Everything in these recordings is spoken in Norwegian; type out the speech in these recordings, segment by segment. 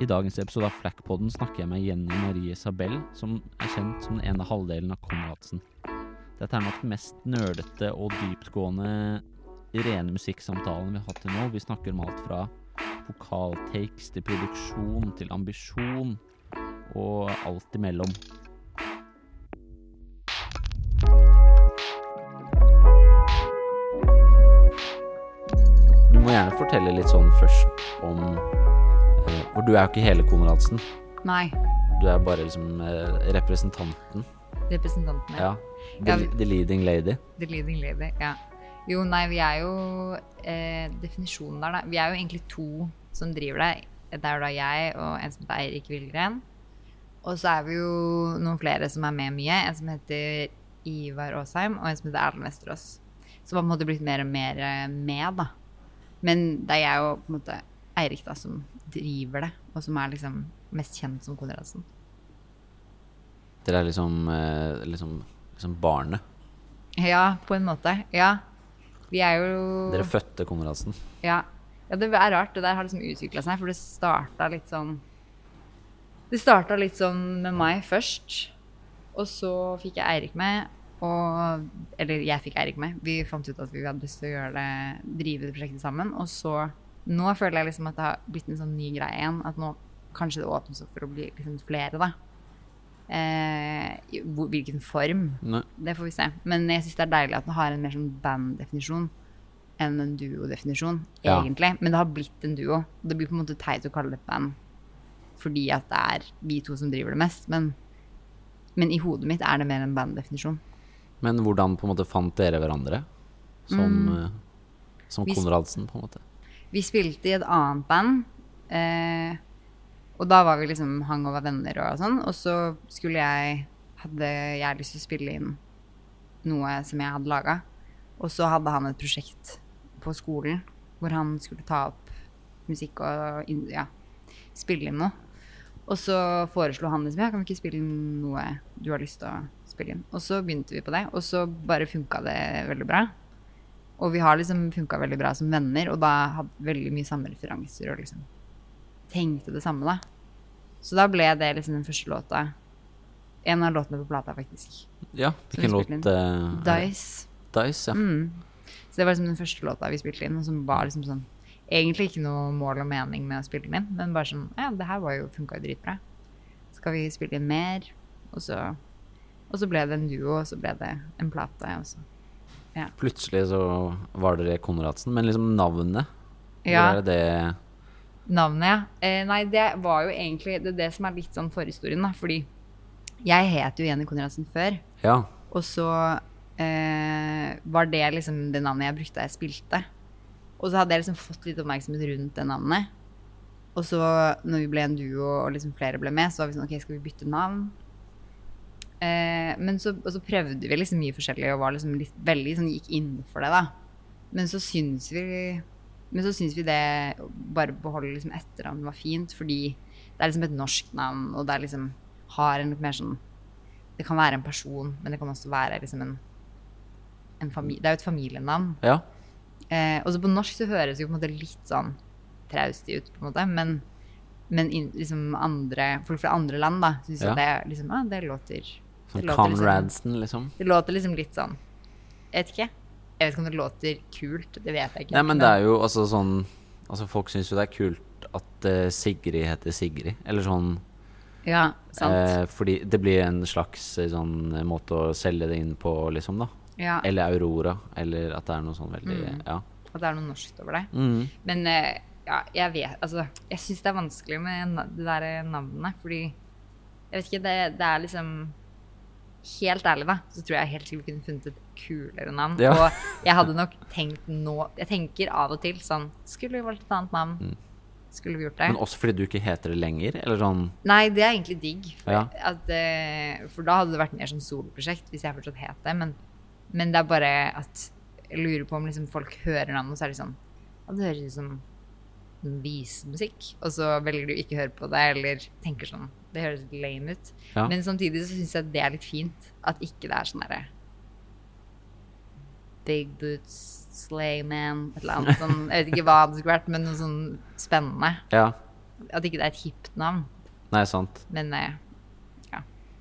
I dagens episode av Flackpodden snakker jeg med Jenny Marie Sabell, som er kjent som den ene halvdelen av Konradsen. Dette er nok den mest nerdete og dyptgående rene musikksamtalen vi har hatt til nå. Vi snakker om alt fra vokaltakes til produksjon til ambisjon og alt imellom. Du må gjerne fortelle litt sånn først om For du er jo ikke hele Konradsen. Nei. Du er bare liksom eh, representanten. Representanten. Ja. The, Ja, vi- the leading lady. The leading lady. Ja. Jo, nei, vi er jo eh, Definisjonen der, da. Vi er jo egentlig to som driver det. Det er da jeg og en som heter Eirik Villgren. Og så er vi jo noen flere som er med mye. En som heter Ivar Aasheim, og en som heter Erlend Vesterås. Som har på en måte blitt mer og mer eh, med, da. Men det er jeg jo på en måte Eirik da som driver det, og som er liksom mest kjent som Konradsen. Dere er liksom, eh, liksom, liksom barnet. Ja, på en måte. Ja. Vi er jo Dere fødte Konradsen. Ja. ja, det er rart. Det der har liksom utvikla seg, for det starta litt sånn Det starta litt sånn med meg først, og så fikk jeg Eirik med. Og, eller jeg fikk Eirik med. Vi fant ut at vi hadde lyst til å gjøre det, drive det prosjektet sammen. Og så Nå føler jeg liksom at det har blitt en sånn ny greie igjen. At nå kanskje det åpnes opp for å bli liksom flere, da. Eh, hvilken form Nei. det får vi se. Men jeg syns det er deilig at den har en mer sånn band-definisjon enn en duo-definisjon, Ja. egentlig. Men det har blitt en duo. Det blir på en måte teit å kalle det band fordi at det er vi to som driver det mest. Men, men i hodet mitt er det mer en band-definisjon. Men hvordan på en måte fant dere hverandre? Som, mm. som Mm. Vi s- Konradsen, på en måte. Vi spilte i et annet band. Eh, og da var vi liksom hang og var venner og sånn. Og så skulle jeg Hadde jeg lyst til å spille inn noe som jeg hadde laga. Og så hadde han et prosjekt på skolen hvor han skulle ta opp musikk og ja, spille inn noe. Og så foreslo han liksom ja, kan vi ikke spille inn noe du har lyst til å spille inn. Og så begynte vi på det, og så bare funka det veldig bra. Og vi har liksom funka veldig bra som venner, og da hadde veldig mye samme referanser og liksom tenkte det samme, da. Så da ble det liksom den første låta. En av låtene på plata, faktisk. Ja, hvilken vi låt? det? Dice. Dice, ja. Mm. Så det var liksom den første låta vi spilte inn, og som var liksom sånn Egentlig ikke noe mål og mening med å spille den inn, men bare sånn Ja, det her var jo, funka jo dritbra. Skal vi spille inn mer? Og så, og så ble det en duo, og så ble det en plate. Og så. Plutselig så var dere Konradsen. Men liksom navnet, Ja. hvor er det Navnet, ja. Eh, nei, det var jo egentlig det, det som er litt sånn forhistorien, da. Fordi jeg het jo Jenny Konradsen før. Ja. Og så eh, var det liksom det navnet jeg brukte da jeg spilte. Og så hadde jeg liksom fått litt oppmerksomhet rundt det navnet. Og så når vi ble en duo og liksom flere ble med, så var vi sånn OK, skal vi bytte navn? Eh, men så, og så prøvde vi liksom mye forskjellig og var liksom litt, veldig sånn gikk innenfor det, da. Men så syns vi Men så syns vi det bare beholde liksom etternavnet var fint, fordi det er liksom et norsk navn, og det er liksom har en litt mer sånn Det kan være en person, men det kan også være liksom en, en familie Det er jo et familienavn. ja. Eh, og så på norsk så høres det jo på en måte litt sånn traustig ut, på en måte, men, men in, liksom andre, folk fra andre land da, syns Ja. at det, liksom, ah, det låter Sånn Conradsen, liksom. Det låter liksom litt sånn Jeg vet ikke. Jeg vet ikke om det låter kult. Det vet jeg ikke. Nei, men det er jo altså sånn Altså, folk syns jo det er kult at uh, Sigrid heter Sigrid. Eller sånn Ja, sant. eh, Fordi det blir en slags eh, sånn eh, måte å selge det inn på, liksom, da. ja, Eller Aurora. Eller at det er noe sånn veldig Mm. Ja. At det er noe norskt over det. Mm. Men uh, ja, jeg vet Altså, jeg syns det er vanskelig med det der navnet, fordi Jeg vet ikke, det, det er liksom Helt ærlig, da, så tror jeg helt sikkert vi kunne funnet et kulere navn. Ja. Og jeg hadde nok tenkt nå Jeg tenker av og til sånn Skulle vi valgt et annet navn? Skulle vi gjort det? Mm. Men også fordi du ikke heter det lenger? Eller sånn Nei, det er egentlig digg. For, Ja. at, eh, for da hadde det vært mer sånn soloprosjekt hvis jeg fortsatt het det. Men, men det er bare at jeg lurer på om liksom folk hører navnet, og så er de sånn Ja, det høres ut som visemusikk. Og så velger du ikke å høre på det, eller tenker sånn Det høres lame ut. Ja. Men samtidig så syns jeg det er litt fint. At ikke det er sånn derre Big boots, slay man, et eller annet sånn Jeg vet ikke hva det skulle vært, men noe sånn spennende. Ja. At ikke det er et hipt navn. Nei, sant. Men ja.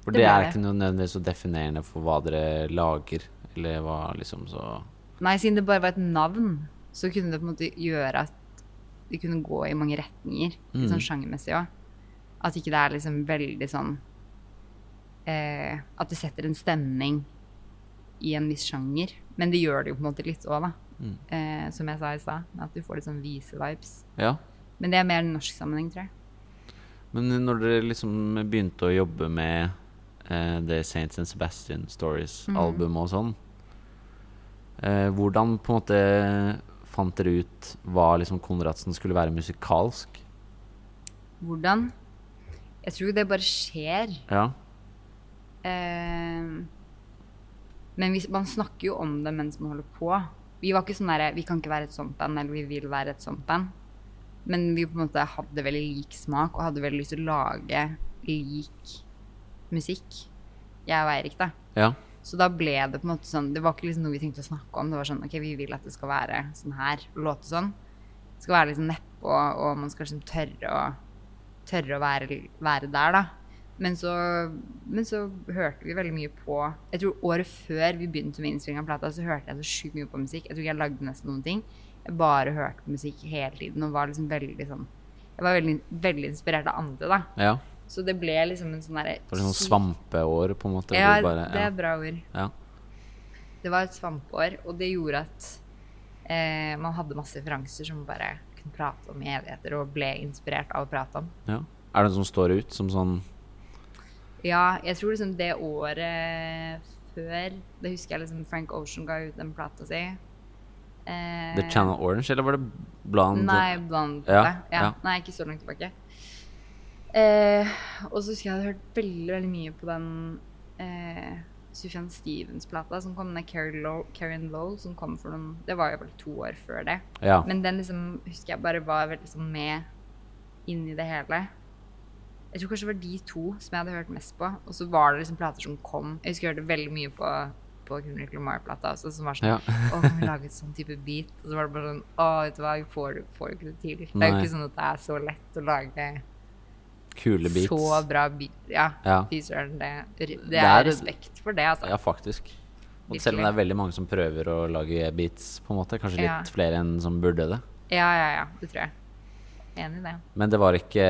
For Det det, er ikke noe nødvendigvis så definerende for hva dere lager, eller hva liksom så Nei, siden det bare var et navn, så kunne det på en måte gjøre at det kunne gå i mange retninger. mm. sånn sjangermessig òg. At ikke det er liksom veldig sånn eh, At det setter en stemning i en viss sjanger. Men det gjør det jo på en måte litt òg, da. Eh, som jeg sa i stad. At du får litt sånn vise-vibes. Ja. Men det er mer norsk sammenheng, tror jeg. Men når dere liksom begynte å jobbe med eh, det Saints and Sebastian Stories-albumet og sånn, eh, hvordan på en måte fant dere ut hva liksom Konradsen skulle være musikalsk? Hvordan? Jeg tror det bare skjer. Ja. Eh, men hvis, man snakker jo om det mens man holder på. Vi var ikke sånn derre Vi kan ikke være et sånt band, eller vi vil være et sånt band. Men vi på en måte hadde veldig lik smak og hadde veldig lyst til å lage lik musikk. Jeg og Eirik, da. Ja. Så da ble det på en måte sånn Det var ikke liksom noe vi tenkte å snakke om. Det var sånn OK, vi vil at det skal være sånn her, låte sånn. Det skal være liksom nedpå, og man skal liksom tørre å Tørre å være, være der, da. Men så, men så hørte vi veldig mye på Jeg tror året før vi begynte med innspilling av plata, så hørte jeg så sjukt mye på musikk. Jeg tror ikke jeg lagde nesten noen ting. Jeg bare hørte på musikk hele tiden og var liksom veldig sånn Jeg var veldig, veldig inspirert av andre, da. ja. Så det ble liksom en sånn derre Det var sånn svampeår, på en måte. Ja, bare, det er bra ord. Ja. Det var et svampeår, og det gjorde at eh, man hadde masse referanser som bare kunne prate om i evigheter, og ble inspirert av å prate om. ja. Er det noe som står ut som sånn Ja, jeg tror liksom det året før Det husker jeg liksom Frank Ocean ga ut den plata si. Eh, The Channel Orange, eller var det Blonde? Nei, Blonde. Ja. Ja. ja. Nei, ikke så langt tilbake. Eh, og så husker jeg jeg hadde hørt veldig, veldig mye på den eh, Sufjan Stevens-plata som kom, den Karen Lowell som kom for noen Det var jo bare to år før det. Ja. Men den liksom, husker jeg bare var veldig sånn med inn i det hele. Jeg tror kanskje det var de to som jeg hadde hørt mest på. Og så var det liksom plater som kom. Jeg husker jeg hørte veldig mye på, på Kendrick Lamar-plata også, som var sånn Ja. Å, kan vi lage et sånn type beat? Og så var det bare sånn Å, vet du hva, jeg får, får ikke det til. Det er jo ikke sånn at det er så lett å lage Kule beats. så bra beat. Ja, Ja. fy søren. Det, det, Det er er- respekt for det, altså. Ja, faktisk. Og selv om det er veldig mange som prøver å lage beats, på en måte. Kanskje litt Ja. flere enn som burde det. Ja, ja, ja. Det tror jeg. Enig i det. Men det var ikke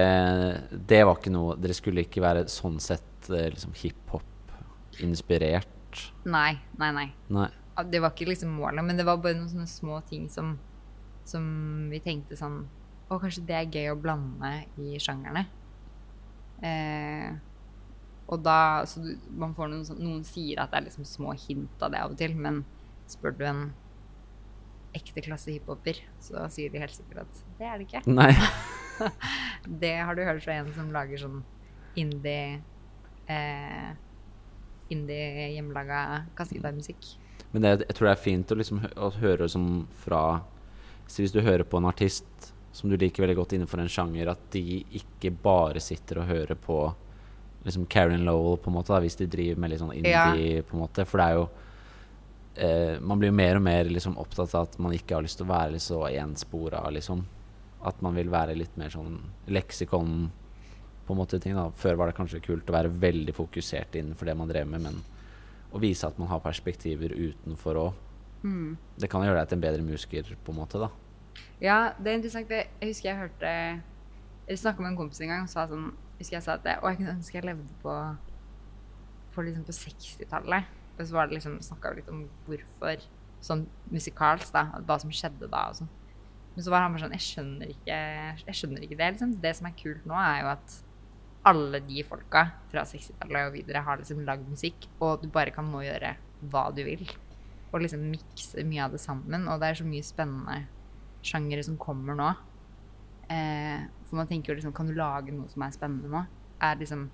Det var ikke noe Dere skulle ikke være sånn sett eh, liksom hiphop-inspirert. Nei, nei, nei. Nei. Det var ikke liksom målet, men det var bare noen sånne små ting som, som vi tenkte sånn Å, kanskje det er gøy å blande i sjangerne. Eh, og da Så du, man får noen sånn Noen sier at det er liksom små hint av det av og til, men spør du en ekte klasse hiphoper, så sier de helt sikkert at det er det ikke. Nei. Det har du hørt fra en som lager sånn indie eh, Indie hjemmelaga kassegitarmusikk. Men det, jeg tror det er fint å, liksom, å høre som fra så Hvis du hører på en artist som du liker veldig godt innenfor en sjanger, at de ikke bare sitter og hører på liksom Karen Lowell, på en måte, da, hvis de driver med litt sånn indie, på en måte. For det er jo eh, Man blir jo mer og mer liksom opptatt av at man ikke har lyst til å være så enspora, liksom. At man vil være litt mer sånn leksikon på en måte ting da. Før var det kanskje kult å være veldig fokusert innenfor det man drev med, men å vise at man har perspektiver utenfor òg. Mm. Det kan gjøre deg til en bedre musiker, på en måte, da. Ja, det er interessant. Jeg husker jeg hørte Jeg snakka med en kompis en gang og sa sånn Husker jeg sa at jeg, å, jeg kunne ønske jeg levde på på, liksom på 60-tallet. Og så var liksom snakka vi litt om hvorfor sånn musikalsk, da. Hva som skjedde da og sånn. Men så var han bare sånn Jeg skjønner ikke, jeg skjønner ikke det. liksom. Det som er kult nå, er jo at alle de folka fra 60-tallet og videre har liksom lagd musikk, og du bare kan nå gjøre hva du vil. Og liksom mikse mye av det sammen. Og det er så mye spennende sjangere som kommer nå. Eh, for man tenker jo liksom Kan du lage noe som er spennende nå? Er liksom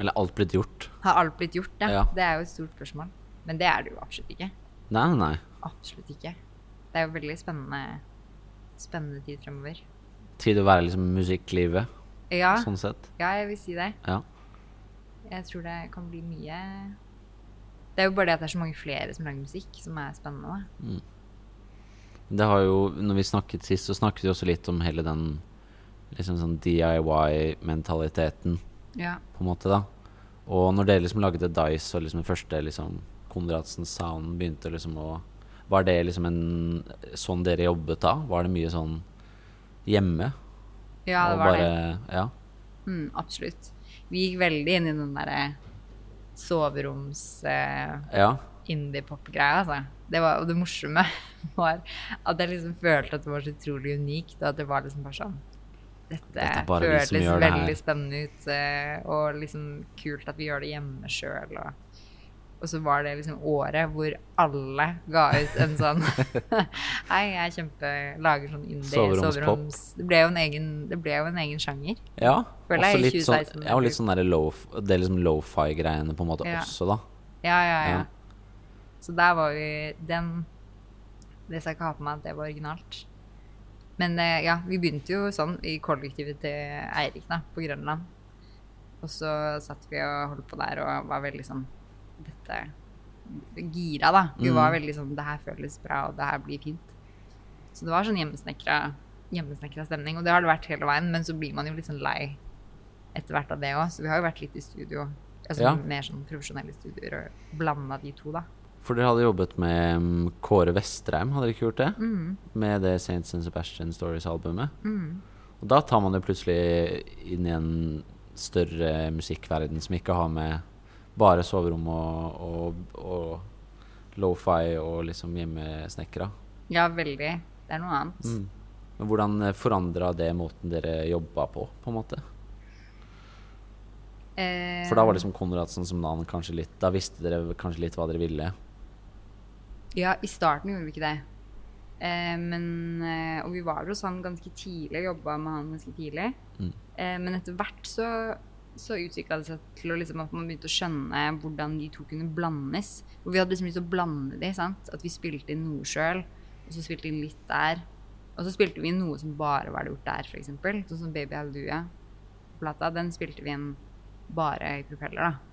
Eller alt blitt gjort. Har alt blitt gjort? Ja. Ja. Det er jo et stort spørsmål. Men det er det jo absolutt ikke. Nei, nei. Absolutt ikke. Det er jo veldig spennende Spennende tid fremover. Tid å være liksom musikklivet, Ja, sånn sett. ja, jeg vil si det. Ja. Jeg tror det kan bli mye Det er jo bare det at det er så mange flere som lager musikk, som er spennende. da. Det har jo, når vi snakket sist, så snakket vi også litt om hele den liksom sånn DIY-mentaliteten, Ja. på en måte, da. Og når dere liksom lagde Dice og liksom den første liksom Konradsen Sound begynte liksom å Var det liksom en sånn dere jobbet da? Var det mye sånn hjemme? ja, det var bare, det. Ja. Mm, absolutt. Vi gikk veldig inn i den derre soveroms... Eh, ja. indie-pop-greia, altså. Det var, og det morsomme var at jeg liksom følte at det var så utrolig unikt, og at det var liksom bare sånn Dette, Dette føles her. veldig spennende ut, og liksom kult at vi gjør det hjemme sjøl, og, og så var det liksom året hvor alle ga ut en sånn Hei, jeg kjempe lager sånn indie soveroms Det ble jo en egen, det ble jo en egen sjanger. ja. Føler jeg litt sånn, 2016 ja, og litt sånn derre low, det liksom low-fi-greiene på en måte Ja. også, da. Ja, ja, ja. Ja. Så der var vi Den Det skal jeg ikke ha på meg at det var originalt. Men eh, ja, vi begynte jo sånn i kollektivet til Eirik da, på Grønland. Og så satt vi og holdt på der og var veldig sånn Dette Gira, da. Vi Mm. var veldig sånn Det her føles bra, og det her blir fint. Så det var sånn hjemmesnekra hjemmesnekra stemning, og det har det vært hele veien. Men så blir man jo litt sånn lei etter hvert av det òg, så vi har jo vært litt i studio. Altså Ja. mer sånn profesjonelle studioer og blanda de to, da. For dere hadde jobbet med mm, Kåre Vestreim, hadde dere ikke gjort det? Mm. Med det and Sebastian Stories-albumet. Mm. Og da tar man jo plutselig inn i en større musikkverden som ikke har med bare soverom og, og, og lofi og liksom hjemmesnekra. Ja, veldig. Det er noe annet. Mm. Men hvordan forandra det måten dere jobba på, på en måte? Eh, For da var liksom Konradsen som navn kanskje litt Da visste dere kanskje litt hva dere ville. Ja, i starten gjorde vi ikke det. Eh, men, eh, og vi var hos han ganske tidlig, jobba med han ganske tidlig. Mm. Eh, men etter hvert så, så utvikla det seg til liksom at man begynte å skjønne hvordan de to kunne blandes. Og vi hadde liksom lyst til å blande de, sant. At vi spilte inn noe sjøl, og så spilte inn litt der. Og så spilte vi inn noe som bare var gjort der, f.eks. Sånn som Baby Halleluja-plata. Den spilte vi inn bare i propeller, da.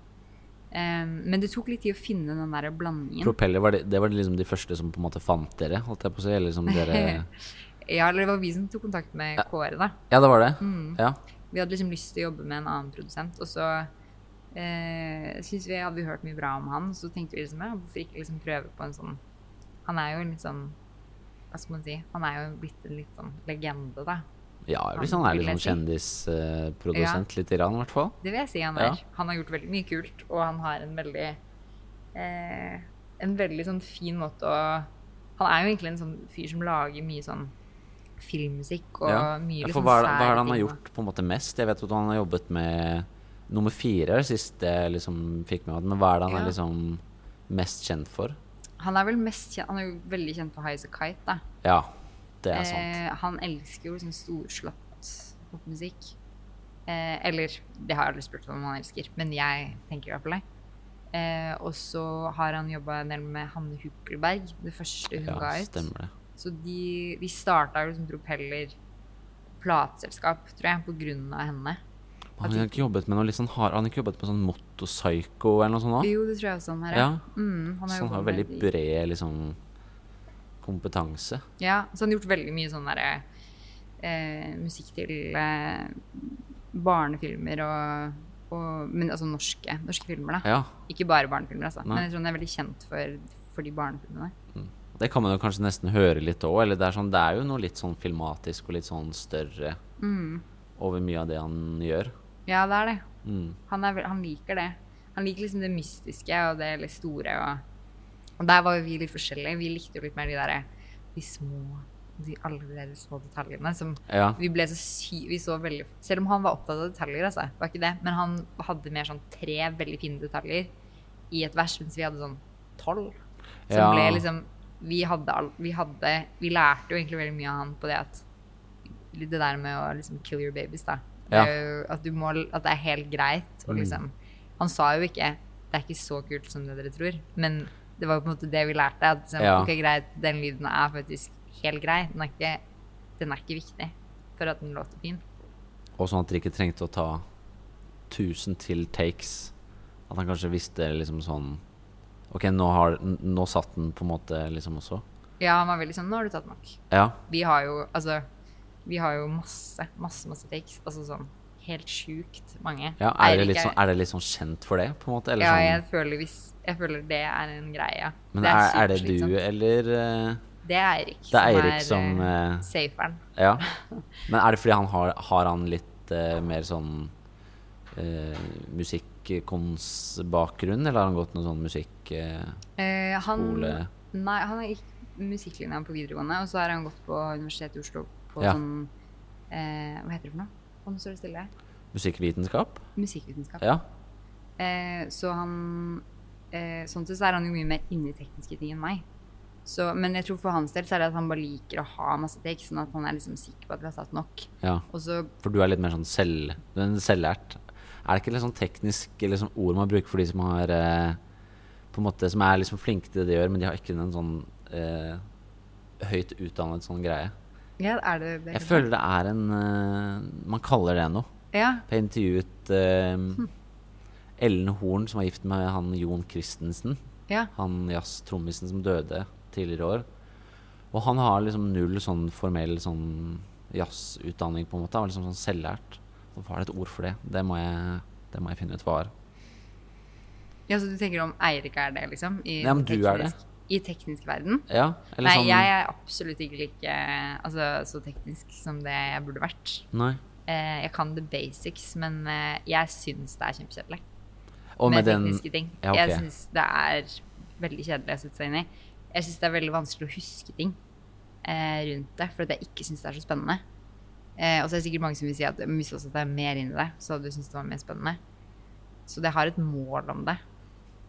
Eh, men det tok litt tid å finne den der blandingen. Propeller, var det, det var liksom de første som på en måte fant dere? Holdt jeg på å si, eller som dere Ja, eller det var vi som tok kontakt med Kåre, da. Ja, det var det? Mm. Ja. Vi hadde liksom lyst til å jobbe med en annen produsent, og så eh, syntes vi hadde vi hørt mye bra om han, så tenkte vi liksom ja, hvorfor ikke liksom prøve på en sånn Han er jo en litt sånn Hva skal man si? Han er jo blitt en litt sånn legende, da. Ja, jeg hvis han er litt sånn kjendisprodusent, litt i hvert fall. Det vil jeg si han Ja. er. Han har gjort veldig mye kult, og han har en veldig eh, En veldig sånn fin måte å Han er jo egentlig en sånn fyr som lager mye sånn filmmusikk og Ja. mye liksom hva, hva er det han har gjort på en måte mest? Jeg vet at han har jobbet med nummer fire, sist jeg liksom fikk med meg. Men hva er det han Ja. er liksom mest kjent for? Han er vel mest kjent Han er jo veldig kjent for High As A Kite, da. Ja, det er sant. Eh, han elsker jo liksom storslått popmusikk. Eh, eller det har jeg aldri spurt om han elsker, men jeg tenker i hvert fall det. Eh, og så har han jobba en del med Hanne Hukkelberg, det første hun Ja, ga ut. stemmer det. Så de, de starta jo som propeller plateselskap, tror jeg, på grunn av henne. Han har ikke jobbet med noe litt sånn hard Han har ikke jobbet med sånn Motorpsycho eller noe sånt da? Jo, det tror jeg også han har. Ja. Mm, han Så han har veldig bred liksom kompetanse. Ja, så han har gjort veldig mye sånn derre eh, musikk til eh, barnefilmer og, og Men altså norske, norske filmer, da. Ja, Ikke bare barnefilmer, altså. Nei. Men jeg tror han er veldig kjent for, for de barnefilmene. det kan man jo kanskje nesten høre litt òg. Eller det er, sånn, det er jo noe litt sånn filmatisk og litt sånn større Mm. over mye av det han gjør. Ja, det er det. Mm. Han, er, han liker det. Han liker liksom det mystiske og det litt store. Og, og der var jo vi litt forskjellige. Vi likte jo litt mer de derre de små de, Alle de små detaljene som Ja. Vi ble så sy... Vi så veldig Selv om han var opptatt av detaljer, altså. Var ikke det. Men han hadde mer sånn tre veldig fine detaljer i et vers, mens vi hadde sånn tolv. Som Ja. ble liksom vi hadde, all, vi hadde Vi lærte jo egentlig veldig mye av han på det at Det der med å liksom kill your babies, da. Ja. jo At, du må, at det er helt greit å Mm. liksom Han sa jo ikke Det er ikke så kult som det dere tror, men det var jo på en måte det vi lærte. At liksom, Ja. ok, greit, den lyden er faktisk helt grei. Den er ikke, den er ikke viktig for at den låter fin. Og sånn at dere ikke trengte å ta 1000 til takes. At han kanskje visste liksom sånn Ok, nå, har, nå satt den på en måte liksom også. Ja, han var veldig sånn Nå har du tatt nok. Ja. Vi har jo Altså, Vi har jo masse, masse, masse takes. Altså sånn helt sjukt mange. Ja, er, det sånn, er det litt sånn kjent for det, på en måte? Eller ja, sånn, jeg føler, hvis, jeg føler det er en greie. men er, er det du, du, eller uh, Det er Eirik. Det er Eirik som er eh, saferen. Ja. Men er det fordi han har, har han litt uh, mer sånn uh, musikkonsbakgrunn, eller har han gått noe sånn musikk... eh, Eh, han, Skole. Nei, han gikk musikklinja på videregående, og så har han gått på Universitetet i Oslo på Ja. sånn Hva heter det for noe? Nå står det stille. musikkvitenskap? Musikkvitenskap. Ja. Eh, så han eh, Sånn sett så er han jo mye mer inne i tekniske ting enn meg. Så, men jeg tror for hans del så er det at han bare liker å ha masse tekst, sånn at han er liksom sikker på at vi har satt nok. ja. Så For du er litt mer sånn selv, du er selvlært. Er det ikke litt sånn teknisk sånn ord man bruker for de som har eh, På en måte Som er liksom flinke til det de gjør, men de har ikke en sånn eh, høyt utdannet sånn greie? Ja, er det det? Jeg føler det er en uh, Man kaller det noe. Ja. Jeg intervjuet eh, Ellen Horn, som var gift med han Jon Christensen. ja. Han jazztrommisen som døde tidligere i år. Og han har liksom null sånn formell sånn jazzutdanning, på en måte. Han var liksom sånn selvlært. Så hva er det et ord for det? Det må jeg, det må jeg finne ut hva er. ja, så du tenker om Eirik er det, liksom? I, Ja, men du er det. I teknisk verden? Ja, eller Nei, sånn jeg er absolutt ikke like altså, så teknisk som det jeg burde vært. Nei. Eh, jeg kan the basics, men eh, jeg syns det er kjempekjedelig med, med den tekniske ting. Ja, okay. Jeg syns det er veldig kjedelig å sette seg inn i. Jeg syns det er veldig vanskelig å huske ting eh, rundt det, for jeg ikke syns det er så spennende. Eh, og så er det sikkert mange som vil si at hvis også det er mer inni deg, det, så hadde du syntes det var mer spennende. Så det har et mål om det,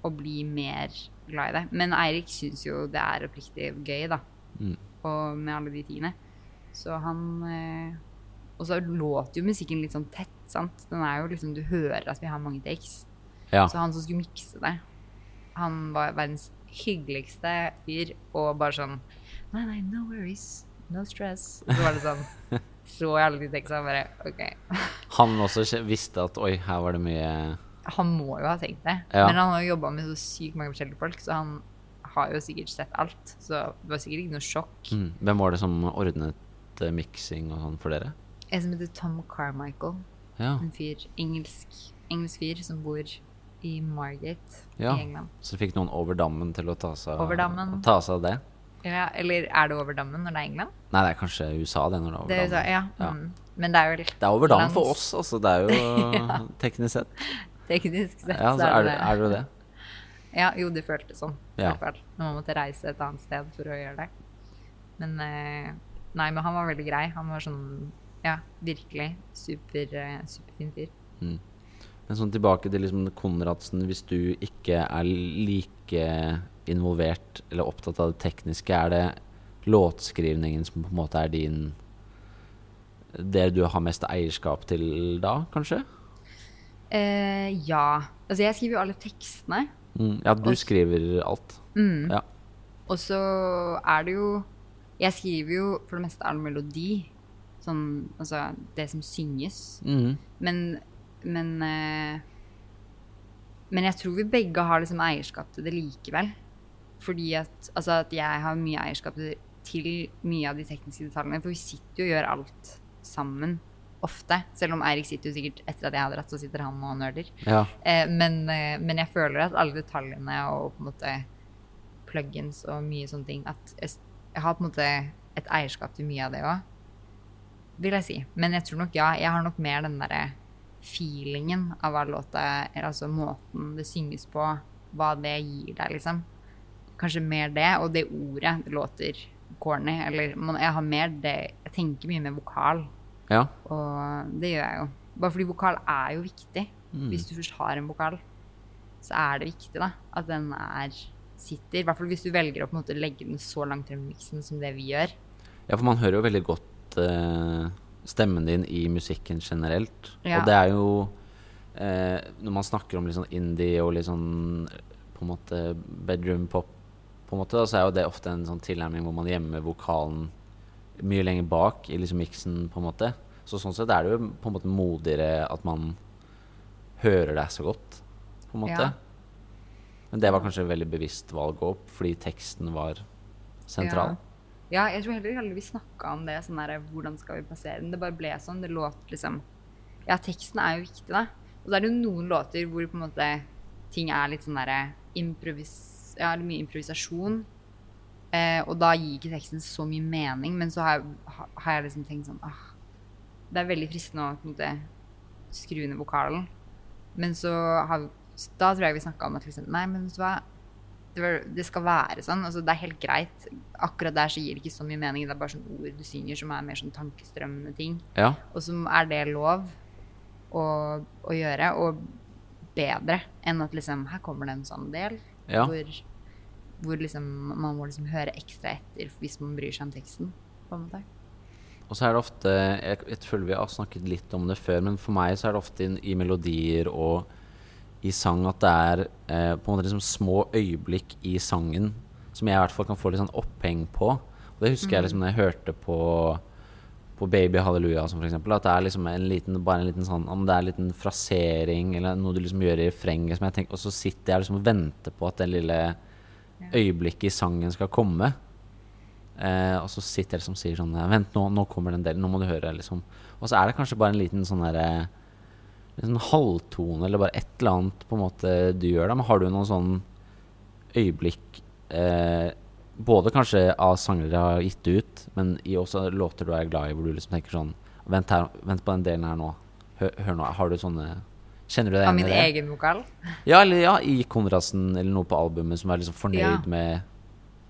å bli mer glad i det. Men Eirik syns jo det er oppriktig gøy, da. Mm. Og med alle de tingene. Så han eh, Og så låter jo musikken litt sånn tett, sant. Den er jo liksom Du hører at vi har mange takes. Ja. Så han som skulle mikse det, han var verdens hyggeligste fyr og bare sånn Nei, nei, no worries. No stress. Så var det sånn Så jeg alle de tekstene og bare OK. Han også visste at oi, her var det mye Han må jo ha tenkt det. Ja. Men han har jo jobba med så sykt mange forskjellige folk, så han har jo sikkert sett alt. Så det var sikkert ikke noe sjokk. mm. Hvem var det som ordnet uh, miksing og sånn for dere? En som heter Tom Carmichael. Ja. En fyr, engelsk, engelsk fyr som bor i Margate Ja. i England. Så fikk noen over dammen til å ta seg, ta seg av det? Ja, eller er det over dammen når det er England? Nei, det er kanskje USA, det, når det er over Det er, dammen. ja. Ja. Mm. Men det er vel Det er over dammen for oss, altså. Det er jo teknisk sett. Teknisk sett Ja, så er det, er det det. Ja, jo, det føltes sånn. Ja. Når man måtte reise et annet sted for å gjøre det. Men eh, Nei, men han var veldig grei. Han var sånn Ja, virkelig super, eh, superfin fyr. Mm. Men sånn tilbake til liksom Konradsen, hvis du ikke er like involvert eller opptatt av det tekniske, er det låtskrivningen som på en måte er din Det du har mest eierskap til da, kanskje? Eh, ja. Altså, jeg skriver jo alle tekstene. Mm. Ja, du Og- skriver alt. Mm. Ja. Og så er det jo Jeg skriver jo for det meste all melodi. Sånn altså det som synges. Mm. Men Men uh, Men jeg tror vi begge har liksom eierskap til det likevel. Fordi at Altså at jeg har mye eierskap til, til mye av de tekniske detaljene. For vi sitter jo og gjør alt sammen ofte. Selv om Eirik sitter jo sikkert etter at jeg har dratt, så sitter han og nerder. Ja. Eh, men, eh, men jeg føler at alle detaljene og på en måte plugins og mye sånne ting At jeg, jeg har på en måte et eierskap til mye av det òg, vil jeg si. Men jeg tror nok, ja, jeg har nok mer den derre feelingen av hva låta er, altså måten det synges på, hva det gir deg, liksom. Kanskje mer det, og det ordet det låter corny, eller man, jeg har mer det Jeg tenker mye med vokal. Ja. Og det gjør jeg jo. Bare fordi vokal er jo viktig. Mm. Hvis du først har en vokal, så er det viktig da, at den er sitter. I hvert fall hvis du velger å på en måte legge den så langt frem i miksen som det vi gjør. Ja, for man hører jo veldig godt eh, stemmen din i musikken generelt. Ja. Og det er jo eh, Når man snakker om litt sånn indie og litt sånn på en måte bedroom pop, på en måte, da, så er jo det ofte en sånn tilnærming hvor man gjemmer vokalen mye lenger bak i liksom miksen, på en måte. Så sånn sett er det jo på en måte modigere at man hører deg så godt, på en måte. Ja. Men det var kanskje et veldig bevisst valg òg, fordi teksten var sentral. Ja, jeg tror heller aldri vi snakka om det. sånn der, Hvordan skal vi plassere den? Det bare ble sånn. Det låt liksom Ja, teksten er jo viktig, da. Og så er det jo noen låter hvor på en måte ting er litt sånn derre improvis... Ja, mye improvisasjon. Eh, og da gir ikke teksten så mye mening. Men så har jeg, har jeg liksom tenkt sånn ah, Det er veldig fristende å på en måte skru ned vokalen. Men så har Da tror jeg vi snakka om at liksom Nei, men vet du hva det, det skal være sånn. Altså, det er helt greit. Akkurat der så gir det ikke så mye mening. Det er bare sånn ord du synger som er mer sånn tankestrømmende ting. Ja. Og så er det lov å, å gjøre, og bedre enn at liksom Her kommer det en sånn del Ja. hvor, hvor liksom man må liksom høre ekstra etter hvis man bryr seg om teksten. på en måte. Og så er det ofte jeg, jeg føler vi har snakket litt om det før, men for meg så er det ofte i, i melodier og i sang at det er eh, på en måte liksom små øyeblikk i sangen som jeg i hvert fall kan få litt sånn oppheng på. Og det husker jeg liksom når jeg hørte på på Baby Halleluja, som for eksempel, at det er liksom en liten, bare en liten sånn Om det er en liten frasering eller noe du liksom gjør i refrenget, som jeg tenker, og så sitter jeg liksom og venter på at den lille øyeblikket i sangen skal komme. Eh, og så sitter jeg liksom og sier sånn Vent, nå, nå kommer den delen. Nå må du høre. liksom Og så er det kanskje bare en liten sånn derre En sånn halvtone eller bare et eller annet på en måte du gjør. da Men har du noen sånn øyeblikk eh, Både kanskje av sanger du har gitt ut, men i også låter du er glad i, hvor du liksom tenker sånn Vent, her, vent på den delen her nå. Hør, hør nå. Har du sånne Kjenner du deg Av igjen min i det? egen vokal. Ja, eller ja, i Konradsen eller noe på albumet som er liksom fornøyd Ja. med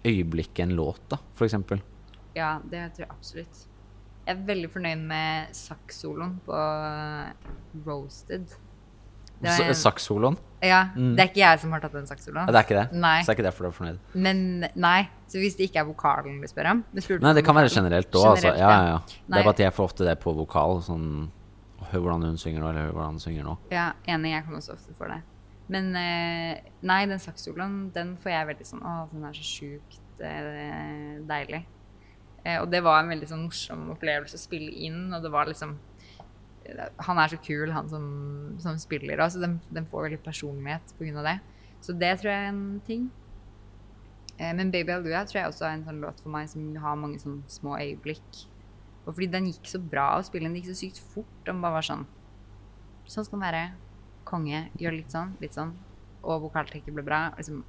øyeblikket en låt, da, eksempel. Ja, det tror jeg absolutt. Jeg er veldig fornøyd med sakssoloen på Roasted. Det en- Sakssoloen? Ja, Mm. det er ikke jeg som har tatt den sakssoloen. Ja, det er ikke det? Nei. Så det er ikke derfor du er fornøyd? Men nei, så hvis det ikke er vokalen du spør om du Nei, det kan kan være generelt òg, altså. Ja, ja, ja. Det er bare at jeg får ofte det på vokal. Sånn Hvordan hun synger nå, eller hør hvordan han synger nå. Ja, enig. Jeg kommer også ofte for det. Men eh, nei, den saksoloen, den får jeg veldig sånn Å, den er så sjukt eh, deilig. Eh, og det var en veldig sånn morsom opplevelse å spille inn, og det var liksom Han er så kul, han som, som spiller, og så den, den får veldig personlighet av det. Så det tror jeg er en ting. Men Baby Hallelujah tror jeg også er en sånn låt for meg som har mange sånn små øyeblikk. Og fordi den gikk så bra spille, den gikk så sykt fort. Den bare var sånn Sånn skal den være. Konge. Gjør litt sånn, litt sånn. Og vokaltrekket ble bra. Liksom,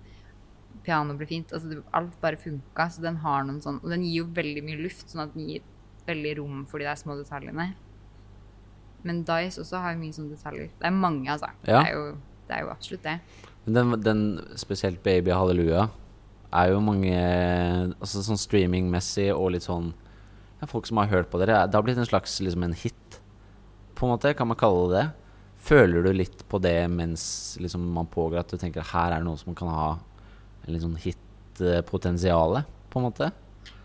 piano ble fint. Altså, det, alt bare funka. Så den har noen sånn Og den gir jo veldig mye luft, sånn at den gir veldig rom for de der små detaljene. Men Dice også har mye sånne detaljer. Det er mange, altså. Ja. Det, er jo, det er jo absolutt det. Men den, den spesielt Baby Halleluja er jo mange Altså sånn streamingmessig og litt sånn ja, Folk som har hørt på dere. Det har blitt en slags liksom en hit, på en måte. Kan man kalle det det? Føler du litt på det mens liksom, man pågår, at du tenker her er det noe som kan ha en litt sånn hit-potensiale, på en måte?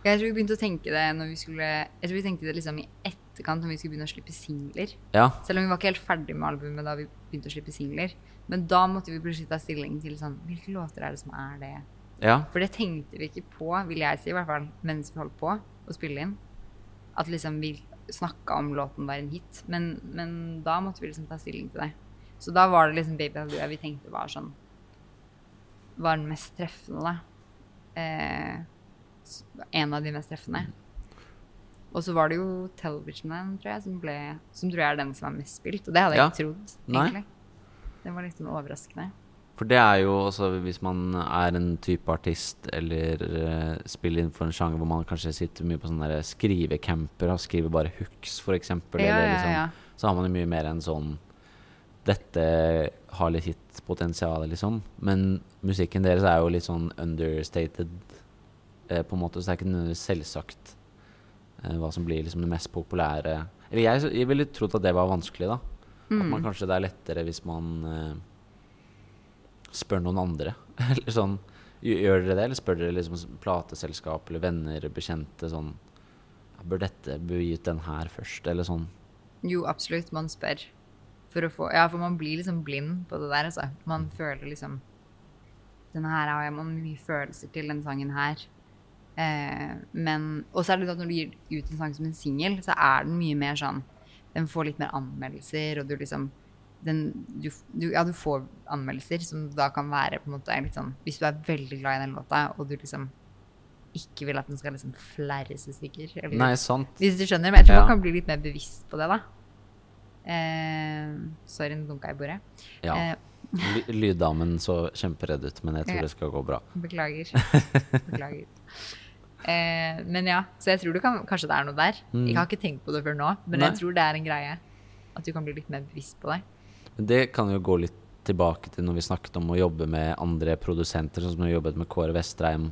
Jeg tror vi begynte å tenke det når vi skulle Jeg tror vi tenkte det liksom i etterkant når vi skulle begynne å slippe singler. Ja. Selv om vi var ikke helt ferdig med albumet da vi begynte å slippe singler. Men da måtte vi plutselig ta stilling til sånn Hvilke låter er det som er det? Ja. For det tenkte vi ikke på, vil jeg si, i hvert fall mens vi holdt på å spille inn. At liksom vi snakka om låten var en hit. Men, men da måtte vi liksom ta stilling til det. Så da var det liksom Baby Hallelujah vi tenkte var sånn Var den mest treffende, da. Eh, en av de mest treffende. Og så var det jo Television Man, tror jeg, som, ble, som tror jeg er den som er mest spilt. Og det hadde jeg Ja. ikke trodd, Nei. egentlig. Det var litt sånn overraskende. For det er jo også hvis man er en type artist eller uh, spiller innenfor en sjanger hvor man kanskje sitter mye på sånne skrivecamper og skriver bare hooks, eksempel, Ja, liksom, ja. så har man jo mye mer enn sånn Dette har litt hitpotensial, liksom. Men musikken deres er jo litt sånn understated, uh, på en måte, så det er ikke nødvendigvis selvsagt uh, hva som blir liksom det mest populære Eller jeg, jeg ville trodd at det var vanskelig, da. At Mm. man kanskje det er lettere hvis man spør noen andre. eller sånn Gjør dere det, eller spør dere liksom plateselskap eller venner, bekjente sånn Bør dette bli gitt den her først, eller sånn? Jo, absolutt. Man spør. For å få Ja, for man blir liksom blind på det der, altså. Man føler liksom Den her har jeg man mye følelser til, den sangen her. Eh, men Og så er det at når du gir ut en sang som en singel, så er den mye mer sånn Den får litt mer anmeldelser, og du liksom den, du, du, ja, du får anmeldelser som da kan være på en måte litt sånn Hvis du er veldig glad i den låta, og du liksom ikke vil at den skal liksom flerres i stykker. Eller, Nei, sant. Hvis du skjønner. Men jeg tror Ja. man kan bli litt mer bevisst på det, da. Eh, sorry, nå dunka jeg i bordet. Ja. Eh, Lyddamen så kjemperedd ut, men jeg tror Ja. det skal gå bra. beklager. beklager. Eh, men ja, så jeg tror du kan, kanskje det er noe der. Mm. Jeg har ikke tenkt på det før nå, men Nei. jeg tror det er en greie. At du kan bli litt mer bevisst på det. Det kan jo gå litt tilbake til når vi snakket om å jobbe med andre produsenter, sånn som vi jobbet med Kåre Vestreim.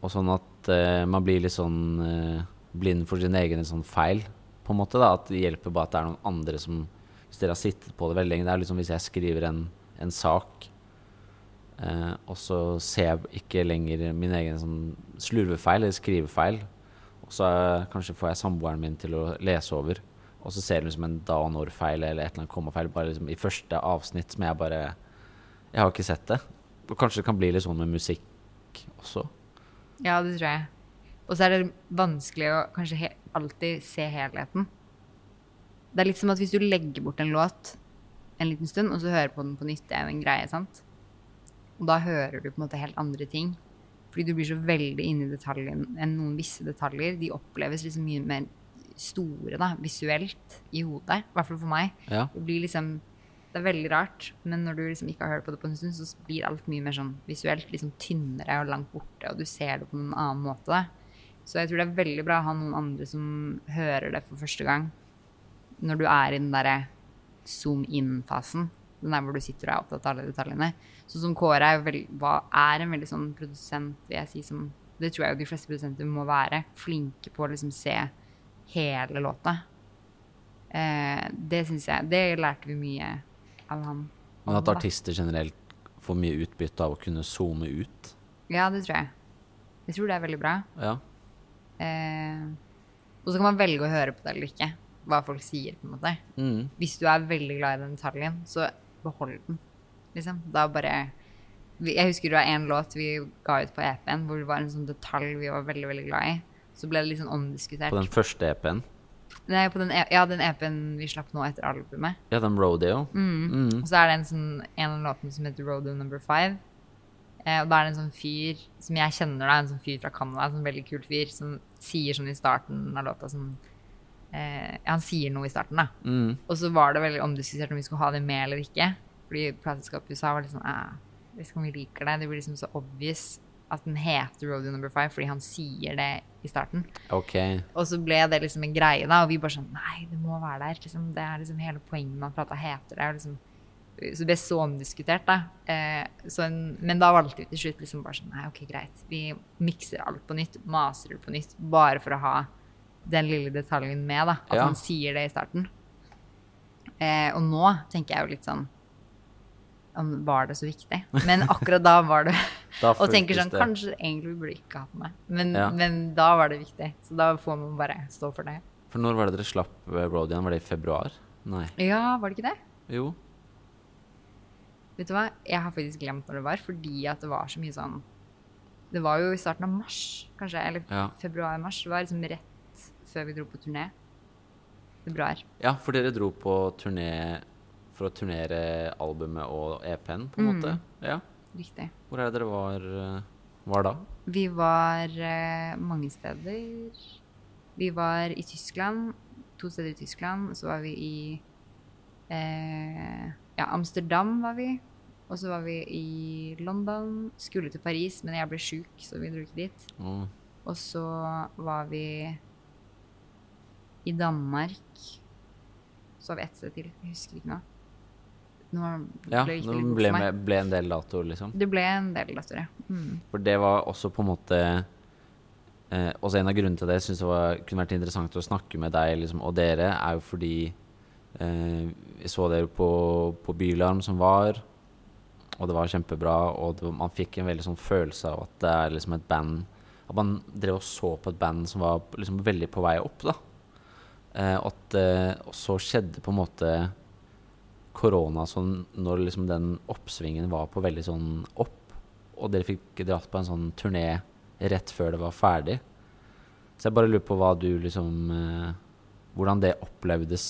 Og sånn at uh, man blir litt sånn uh, blind for sin egen sånn feil, på en måte. da, At det hjelper bare at det er noen andre som Hvis dere har sittet på det veldig lenge Det er liksom hvis jeg skriver en, en sak, uh, og så ser jeg ikke lenger min egen sånn slurvefeil eller skrivefeil, og så kanskje får jeg samboeren min til å lese over. Og så ser du liksom en da og når-feil eller et eller annet kommafeil bare liksom i første avsnitt som jeg bare Jeg har ikke sett det. Og kanskje det kan bli litt sånn med musikk også. Ja, det tror jeg. Og så er det vanskelig å kanskje alltid se helheten. Det er litt som at hvis du legger bort en låt en liten stund, og så hører på den på nytt, det er en greie, sant? Og da hører du på en måte helt andre ting. Fordi du blir så veldig inne i detaljen enn noen visse detaljer. De oppleves liksom mye mer store, da, visuelt, i hodet. I hvert fall for meg. Ja. Det blir liksom Det er veldig rart, men når du liksom ikke har hørt på det på en stund, så blir alt mye mer sånn visuelt liksom tynnere og langt borte, og du ser det på en annen måte. da. Så jeg tror det er veldig bra å ha noen andre som hører det for første gang. Når du er i den derre zoom in-fasen. Den der hvor du sitter og er opptatt av alle detaljene. Sånn som Kåre er, veld, hva- er en veldig sånn produsent, vil jeg si, som Det tror jeg jo de fleste produsenter må være. Flinke på å liksom se hele låta. Eh, det syns jeg Det lærte vi mye av han. Men at artister generelt får mye utbytte av å kunne zoome ut. Ja, det tror jeg. Jeg tror det er veldig bra. Ja. Eh, og så kan man velge å høre på det eller ikke. Hva folk sier, på en måte. Mm. Hvis du er veldig glad i den detaljen, så behold den. Liksom. Da bare Jeg husker det var en låt vi ga ut på EP-en hvor det var en sånn detalj vi var veldig veldig glad i. Så ble det litt sånn omdiskutert. På den første EP-en. Nei, på den, e- ja, den EP-en vi slapp nå etter albumet. Ja, den Rodeo. Mm. Og så er det en, sånn, en av låtene som heter Rodeo Number Five. Eh, og da er det en sånn fyr som jeg kjenner, da, en sånn fyr fra Canada, en sånn veldig kul fyr, som sier sånn i starten av låta sånn eh, Han sier noe i starten, da. Mm. Og så var det veldig omdiskutert om vi skulle ha det med eller ikke. Fordi plateselskapet i USA var litt sånn vet ikke om vi liker det. Det blir liksom så obvious at den heter Rodeo Number Five fordi han sier det i starten. Okay. Og så ble det liksom en greie, da, og vi bare sånn Nei, det må være der. Liksom, det er liksom hele poenget med at plata heter det. Liksom, så det ble så omdiskutert, da. Eh, så en, men da valgte vi til slutt liksom bare sånn Nei, ok, greit. Vi mikser alt på nytt, maser det på nytt, bare for å ha den lille detaljen med, da. At Ja. han sier det i starten. Eh, og nå tenker jeg jo litt sånn Var det så viktig? Men akkurat da var det Og tenker sånn det. Kanskje egentlig burde ikke hatt på med. Men, Ja. men da var det viktig. Så da får man bare stå for det. For når var det dere slapp eh, igjen? Var det i februar? Nei. Ja, var det ikke det? Jo. Vet du hva? Jeg har faktisk glemt når det var, fordi at det var så mye sånn Det var jo i starten av mars, kanskje. Eller Ja. februar-mars. Det var liksom rett før vi dro på turné. Februar. Ja, for dere dro på turné for å turnere albumet og EP-en, på en måte? Ja. Riktig. Hvor er det dere var, eh, var da? Vi var eh, mange steder. Vi var i Tyskland. To steder i Tyskland. Så var vi i eh, Ja, Amsterdam var vi. Og så var vi i London. Skulle til Paris, men jeg ble sjuk, så vi dro ikke dit. Mm. Og så var vi i Danmark. Så var vi ett sted til. Jeg husker ikke nå. Nå ble ja, det ble, med, ble en del datoer, liksom. Det ble en del datoer, ja. Mm. For det var også på en måte eh, Også en av grunnene til det jeg syns det var, kunne vært interessant å snakke med deg liksom, og dere, er jo fordi eh, jeg så dere på, på Bylarm som var, og det var kjempebra, og det, man fikk en veldig sånn følelse av at det er liksom et band At man drev og så på et band som var liksom veldig på vei opp, da. Eh, at, eh, og så skjedde på en måte korona sånn når liksom den oppsvingen var på veldig sånn opp, og dere fikk dratt på en sånn turné rett før det var ferdig. Så jeg bare lurer på hva du liksom eh, Hvordan det opplevdes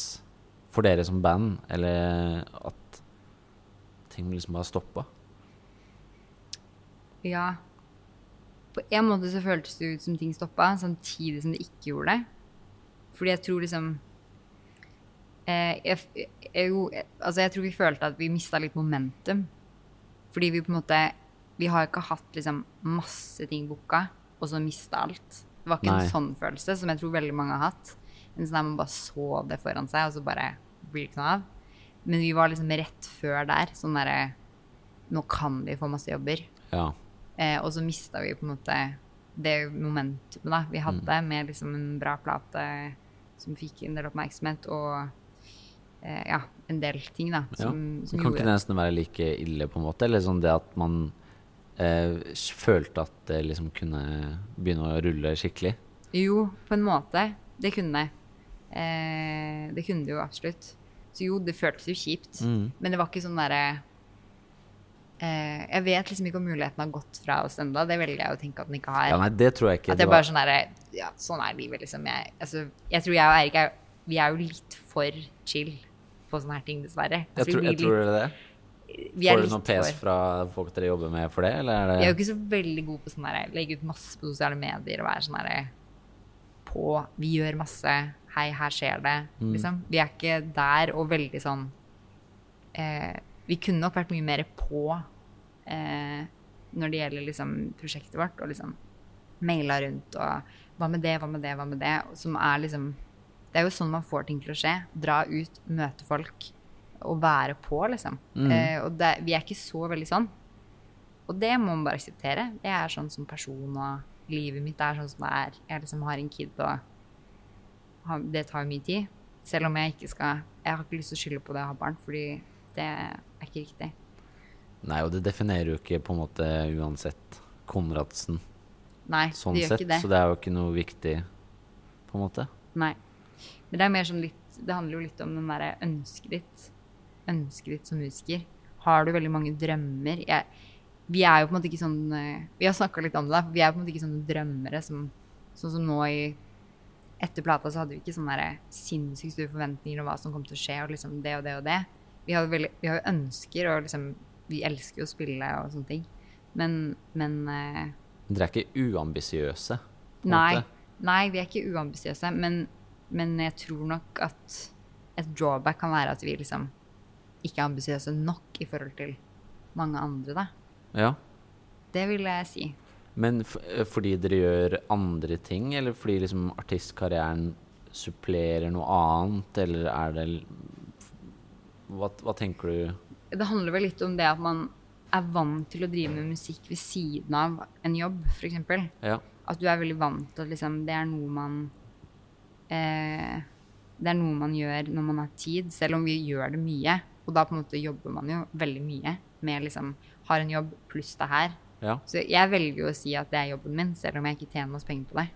for dere som band, eller at ting liksom bare stoppa. Ja. På en måte så føltes det ut som ting stoppa, samtidig som det ikke gjorde det. Fordi jeg tror liksom eh, jeg, jeg, jo, altså jeg tror vi følte at vi mista litt momentum. Fordi vi på en måte Vi har ikke hatt liksom masse ting booka, og så mista alt. Det var ikke Nei. en sånn følelse som jeg tror veldig mange har hatt. En sånn der man bare så det foran seg, og så bare blir det ikke noe av. Men vi var liksom rett før der. Sånn derre Nå kan vi få masse jobber. Ja. Eh, og så mista vi på en måte det momentumet da, vi hadde med liksom en bra plate som fikk en del oppmerksomhet, og ja, en del ting da, ja. som, som kan ikke gjorde det nesten være like ille, på en måte? Eller sånn det at man eh, følte at det liksom kunne begynne å rulle skikkelig? Jo, på en måte. Det kunne det. Eh, det kunne det jo absolutt. Så jo, det føltes jo kjipt. Mm. Men det var ikke sånn derre eh, Jeg vet liksom ikke om muligheten har gått fra oss ennå. Det velger jeg å tenke at den ikke har. Ja, nei, det tror jeg ikke. At det bare var- sånn derre Ja, sånn er livet, liksom. Jeg, altså, jeg tror jeg og Eirik er Vi er jo litt for chill på sånne her ting, dessverre. jeg, Altså, tror, jeg tror det er det. vi Får du noen PS for- fra folk dere jobber med for det, eller er Vi er jo ikke så veldig god på sånn der legge ut masse på sosiale medier og være sånn herre på Vi gjør masse. Hei, her skjer det. Mm. Liksom. Vi er ikke der og veldig sånn eh, Vi kunne nok vært mye mer på eh, når det gjelder liksom prosjektet vårt, og liksom maila rundt og hva med det, hva med det, hva med det? Som er liksom Det er jo sånn man får ting til å skje. Dra ut, møte folk og være på, liksom. Mm. Eh, og det, vi er ikke så veldig sånn. Og det må man bare akseptere. Jeg er sånn som person, og livet mitt er sånn som det er. Jeg liksom har en kid, og har, det tar jo mye tid. Selv om jeg ikke skal Jeg har ikke lyst til å skylde på det å ha barn, fordi det er ikke riktig. Nei, og det definerer jo ikke på en måte uansett Konradsen Nei, sånn det gjør sett, ikke det. så det er jo ikke noe viktig, på en måte. Nei. Men det er mer sånn litt Det handler jo litt om den derre ønsket ditt. Ønsket ditt som musiker. Har du veldig mange drømmer? Jeg, vi er jo på en måte ikke sånn eh, Vi har snakka litt om det, for vi er på en måte ikke sånne drømmere som Sånn som nå i Etter plata så hadde vi ikke sånne sinnssykt store forventninger om hva som kom til å skje, og liksom det og det og det. Vi har, veldig, vi har jo ønsker, og liksom Vi elsker jo å spille og sånne ting. Men, men eh, Dere er ikke uambisiøse. Nei, måte. nei, vi er ikke uambisiøse, men, men jeg tror nok at et drawback kan være at vi liksom ikke er ambisiøse nok i forhold til mange andre, da. Ja. Det vil jeg si. Men eh, fordi dere gjør andre ting, eller fordi liksom artistkarrieren supplerer noe annet, eller er det hva, hva tenker du? Det handler vel litt om det at man er vant til å drive med musikk ved siden av en jobb, f.eks. Ja. At du er veldig vant til at liksom, det er noe man eh, Det er noe man gjør når man har tid, selv om vi gjør det mye. Og da på en måte jobber man jo veldig mye med liksom Har en jobb pluss det her. ja. Så jeg velger jo å si at det er jobben min, selv om jeg ikke tjener masse penger på det.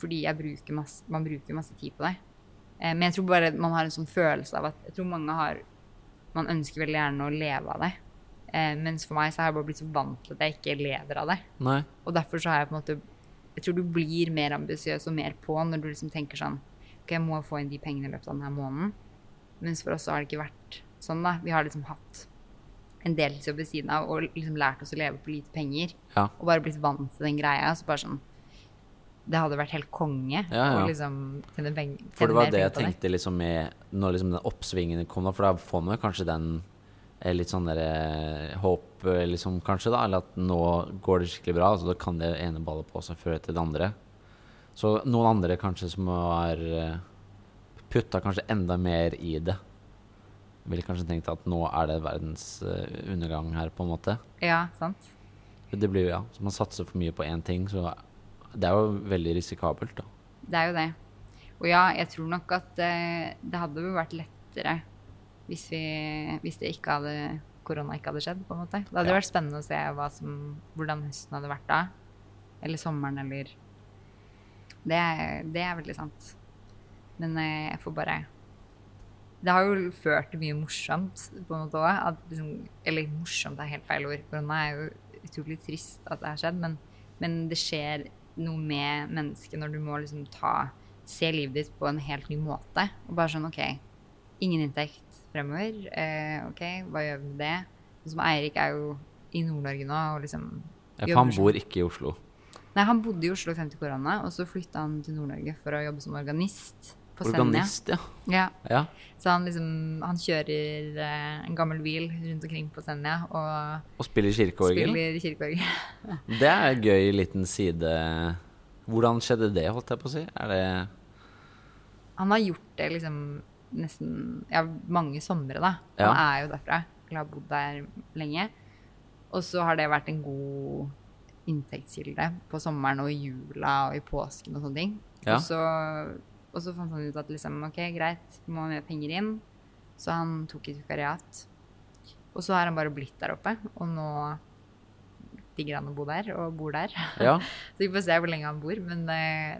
Fordi jeg bruker masse, man bruker masse tid på det. Eh, men jeg tror bare man har en sånn følelse av at jeg tror mange har Man ønsker veldig gjerne å leve av det. Eh, mens for meg så har jeg bare blitt så vant til at jeg ikke lever av det. Nei. Og derfor så har jeg på en måte Jeg tror du blir mer ambisiøs og mer på når du liksom tenker sånn Ok, jeg må få inn de pengene i løpet av denne måneden. Mens for oss så har det ikke vært sånn, da. Vi har liksom hatt en deltidsjobb ved siden av og liksom lært oss å leve på lite penger. Ja. Og bare blitt vant til den greia. Så bare sånn Det hadde vært helt konge Ja, ja. å liksom tjene peng- For det var det jeg tenkte det. liksom med Når liksom den oppsvingen kom, da, for da får man kanskje den eh, litt sånn der eh, håp, eh, liksom, kanskje, da. Eller at nå går det skikkelig bra, så da kan det ene ballet på seg føre til det andre. Så noen andre kanskje som har eh, putta kanskje enda mer i det. Ville kanskje tenkt at nå er det verdens eh, undergang her, på en måte. Ja, sant? Det blir jo, ja. Så man satser for mye på én ting, så det er jo veldig risikabelt, da. Det er jo det. Og ja, jeg tror nok at eh, det hadde jo vært lettere hvis, vi, hvis det ikke hadde korona ikke hadde skjedd, på en måte. Det hadde Ja. vært spennende å se som, hvordan høsten hadde vært da. Eller sommeren, eller Det, er- det er veldig sant. Men eh, jeg får bare Det har jo ført til mye morsomt på en måte òg. Liksom, eller morsomt er helt feil ord. Korona er jo utrolig trist at det har skjedd, men, men det skjer noe med mennesket når du må liksom ta Se livet ditt på en helt ny måte. Og bare sånn OK, ingen inntekt fremover. Eh, OK, hva gjør vi med det? Som Eirik er jo i Nord-Norge nå og liksom Ja, for han bor ikke i Oslo. Nei, han bodde i Oslo frem til korona, og så flytta han til Nord-Norge for å jobbe som organist på. Organist, ja. Ja. ja. Så han liksom Han kjører eh, en gammel bil rundt omkring på Senja og Og spiller kirkeorgel. spiller kirkeorgel. Det er en gøy liten side. Hvordan skjedde det, holdt jeg på å si? Er det Han har gjort det liksom nesten Ja, mange somre, da. Ja. Han er jo derfra. Eller har bodd der lenge. Og så har det vært en god inntektskilde på sommeren og i jula og i påsken og sånne ting. Ja. Og, så, og så fant han ut at liksom, ok, greit, vi må ha mer penger inn. Så han tok et vikariat. Og så har han bare blitt der oppe, og nå digger han å bo der, og bor der. Ja. Så vi får se hvor lenge han bor, men eh,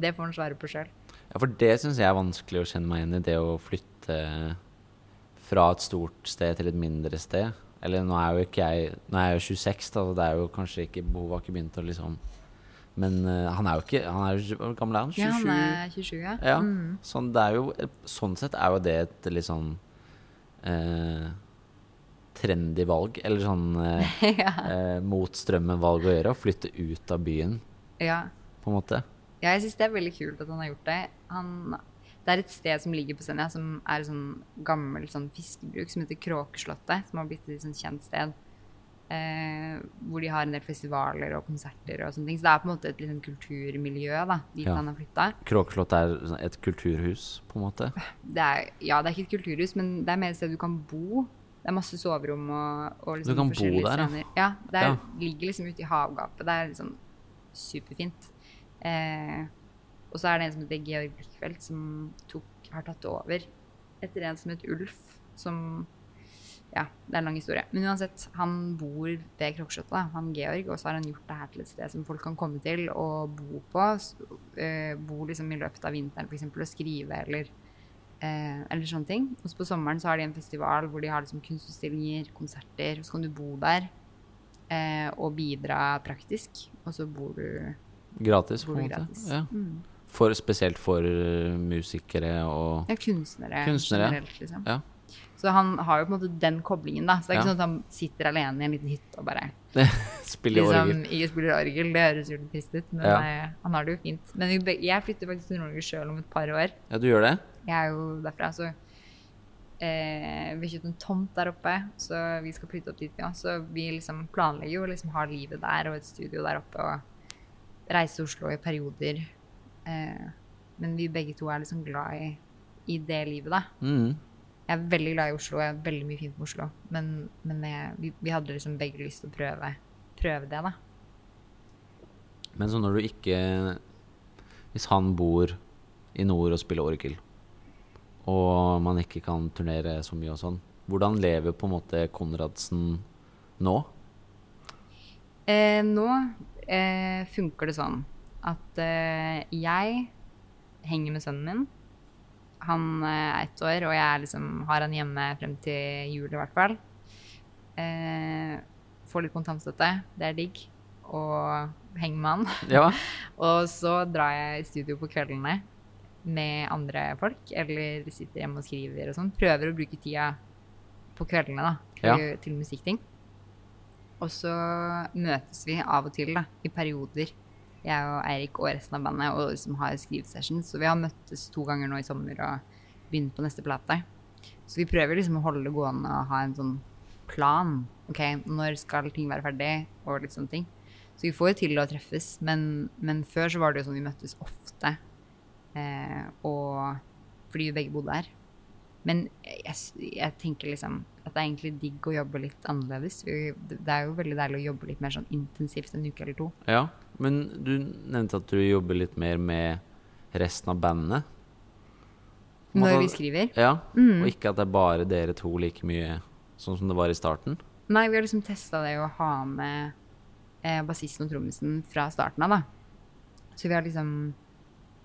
det får han svare på sjøl. Ja, for det syns jeg er vanskelig å kjenne meg igjen i. Det å flytte fra et stort sted til et mindre sted. Eller nå er jo ikke jeg Nå er jeg jo 26, da, så det er jo kanskje ikke behovet har ikke begynt å liksom Men uh, han er jo ikke Han er jo Hvor gammel er han? 27? Ja, han er 27, ja. Ja. Mm. Sånn, det jo, sånn sett er jo det et litt sånn uh, trendy valg, eller sånn eh, ja. eh, mot strømmen-valg å gjøre. Å flytte ut av byen, ja. på en måte. Ja, jeg syns det er veldig kult at han har gjort det. Han, det er et sted som ligger på Senja, som er et sånn gammelt sånn fiskebruk som heter Kråkeslottet, som har blitt et sånn kjent sted. Eh, hvor de har en del festivaler og konserter og sånne ting. Så det er på en måte et liksom, kulturmiljø da, dit Ja. han har flytta. Kråkeslottet er sånn et kulturhus, på en måte. Det er, ja, det er ikke et kulturhus, men det er mer et sted du kan bo. Det er masse soverom og, og liksom Du kan bo der, ja. scener. Ja, det Ja. ligger liksom ute i havgapet. Det er liksom superfint. Eh, og så er det en som heter Georg Blikkfeldt, som tok, har tatt det over etter en som het Ulf, som Ja, det er en lang historie. Men uansett, han bor ved Kråkeslottet, han Georg, og så har han gjort det her til et sted som folk kan komme til og bo på. eh, bo liksom i løpet av vinteren, f.eks., og skrive eller Eh, eller sånne ting. Og så på sommeren så har de en festival hvor de har liksom kunstutstillinger, konserter. Så kan du bo der eh, og bidra praktisk. Og så bor du, Gratis, på bor en du måte. gratis. Ja. Mm. For, spesielt for uh, musikere og Ja, kunstnere, Kunstnere. generelt, liksom. Ja. Så han har jo på en måte den koblingen, da. Så det er ikke Ja. sånn at han sitter alene i en liten hytte og bare Spiller liksom, orgel. ikke spiller orgel. Det høres jo litt trist ut, men Ja. jeg, han har det jo fint. Men jeg flytter faktisk til Norge sjøl om et par år. Ja, du gjør det? Jeg er jo derfra, så eh, Vi har kjøpt en tomt der oppe, så vi skal flytte opp dit. Ja. Så vi liksom planlegger jo å liksom ha livet der og et studio der oppe og reise til Oslo i perioder. Eh, men vi begge to er liksom glad i, i det livet, da. Mm. Jeg er veldig glad i Oslo, jeg har veldig mye fint med Oslo. Men, men jeg, vi, vi hadde liksom begge lyst til å prøve, prøve det, da. Men så når du ikke Hvis han bor i nord og spiller orgel, og man ikke kan turnere så mye og sånn, hvordan lever på en måte Konradsen nå? Eh, nå eh, funker det sånn at eh, jeg henger med sønnen min. Han eh, er ett år, og jeg liksom, har han hjemme frem til jul i hvert fall. Eh, får litt kontantstøtte. Det er digg. Og henger med han. Ja. Og så drar jeg i studio på kveldene med andre folk, eller sitter hjemme og skriver og sånn. Prøver å bruke tida på kveldene da, til, Ja. til musikkting. Og så møtes vi av og til da, i perioder, jeg og Eirik og resten av bandet, og liksom har skrivesession. Så vi har møttes to ganger nå i sommer og begynt på neste plate. Så vi prøver liksom å holde det gående og ha en sånn plan. Ok, når skal ting være ferdig, og litt sånne ting. Så vi får jo til å treffes, men, men før så var det jo sånn vi møttes ofte. Eh, og fordi vi begge bodde her. Men jeg, jeg tenker liksom at det er egentlig digg å jobbe litt annerledes. Det er jo veldig deilig å jobbe litt mer sånn intensivt en uke eller to. ja. Men du nevnte at du jobber litt mer med resten av bandet. Når vi skriver. Ja. Mm. Og ikke at det er bare dere to like mye sånn som det var i starten. Nei, vi har liksom testa det å ha med eh, bassisten og trommisen fra starten av, da. Så vi har liksom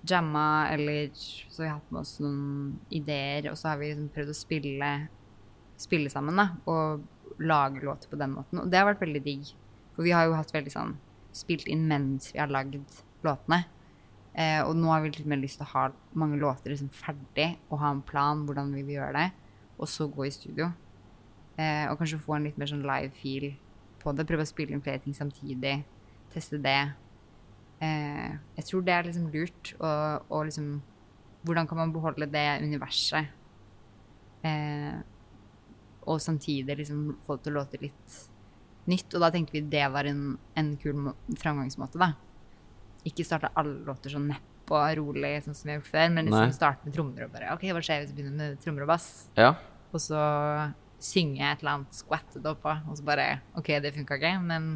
jamma, eller så har vi hatt med oss noen ideer, og så har vi liksom prøvd å spille, spille sammen, da, og lage låter på den måten. Og det har vært veldig digg. For vi har jo hatt veldig sånn spilt inn mens vi har lagd låtene. Eh, og nå har vi litt mer lyst til å ha mange låter liksom ferdig, og ha en plan hvordan vi vil gjøre det, og så gå i studio. Eh, og kanskje få en litt mer sånn live feel på det. Prøve å spille inn flere ting samtidig. Teste det. eh, Jeg tror det er liksom lurt. Og, og liksom Hvordan kan man beholde det universet? Eh, og samtidig liksom få det til å låte litt nytt. Og da tenkte vi det var en, en kul framgangsmåte, da. Ikke starte alle låter sånn nepp og rolig, sånn som vi har gjort før, men liksom Nei. starte med trommer og bare OK, hva skjer hvis vi begynner med trommer og bass? Ja. Og så synge et eller annet skvattet oppå, og så bare OK, det funka ikke, men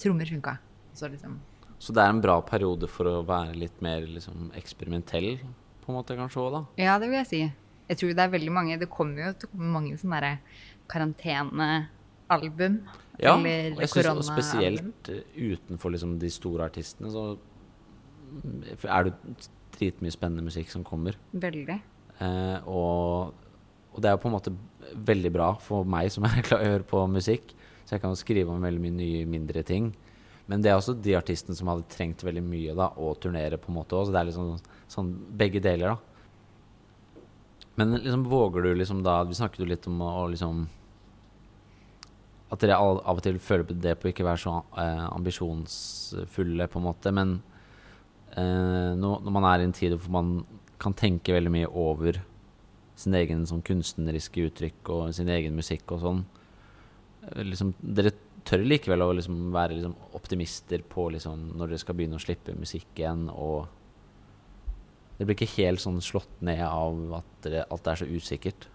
trommer funka. Så liksom Så det er en bra periode for å være litt mer liksom, eksperimentell, på en måte, kanskje òg, da. Ja, det vil jeg si. Jeg tror det er veldig mange Det kommer jo til å komme mange sånne karantenealbum. Ja, eller jeg synes, og spesielt eh, utenfor liksom, de store artistene, så er det dritmye spennende musikk som kommer. Veldig. Eh, og, og det er jo på en måte veldig bra for meg som er glad i å høre på musikk. Så jeg kan jo skrive om veldig mye nye, mindre ting. Men det er også de artistene som hadde trengt veldig mye da, å turnere på en måte òg. Så det er liksom sånn begge deler, da. Men liksom våger du liksom da Vi snakket jo litt om å, å liksom At dere av og til føler på det på ikke være så eh, ambisjonsfulle, på en måte. Men eh, nå, når man er i en tid hvor man kan tenke veldig mye over sin egen sånn kunstneriske uttrykk og sin egen musikk og sånn eh, liksom, Dere tør likevel å liksom være liksom optimister på liksom når dere skal begynne å slippe musikk igjen, og det blir ikke helt sånn slått ned av at dere, alt er så usikkert.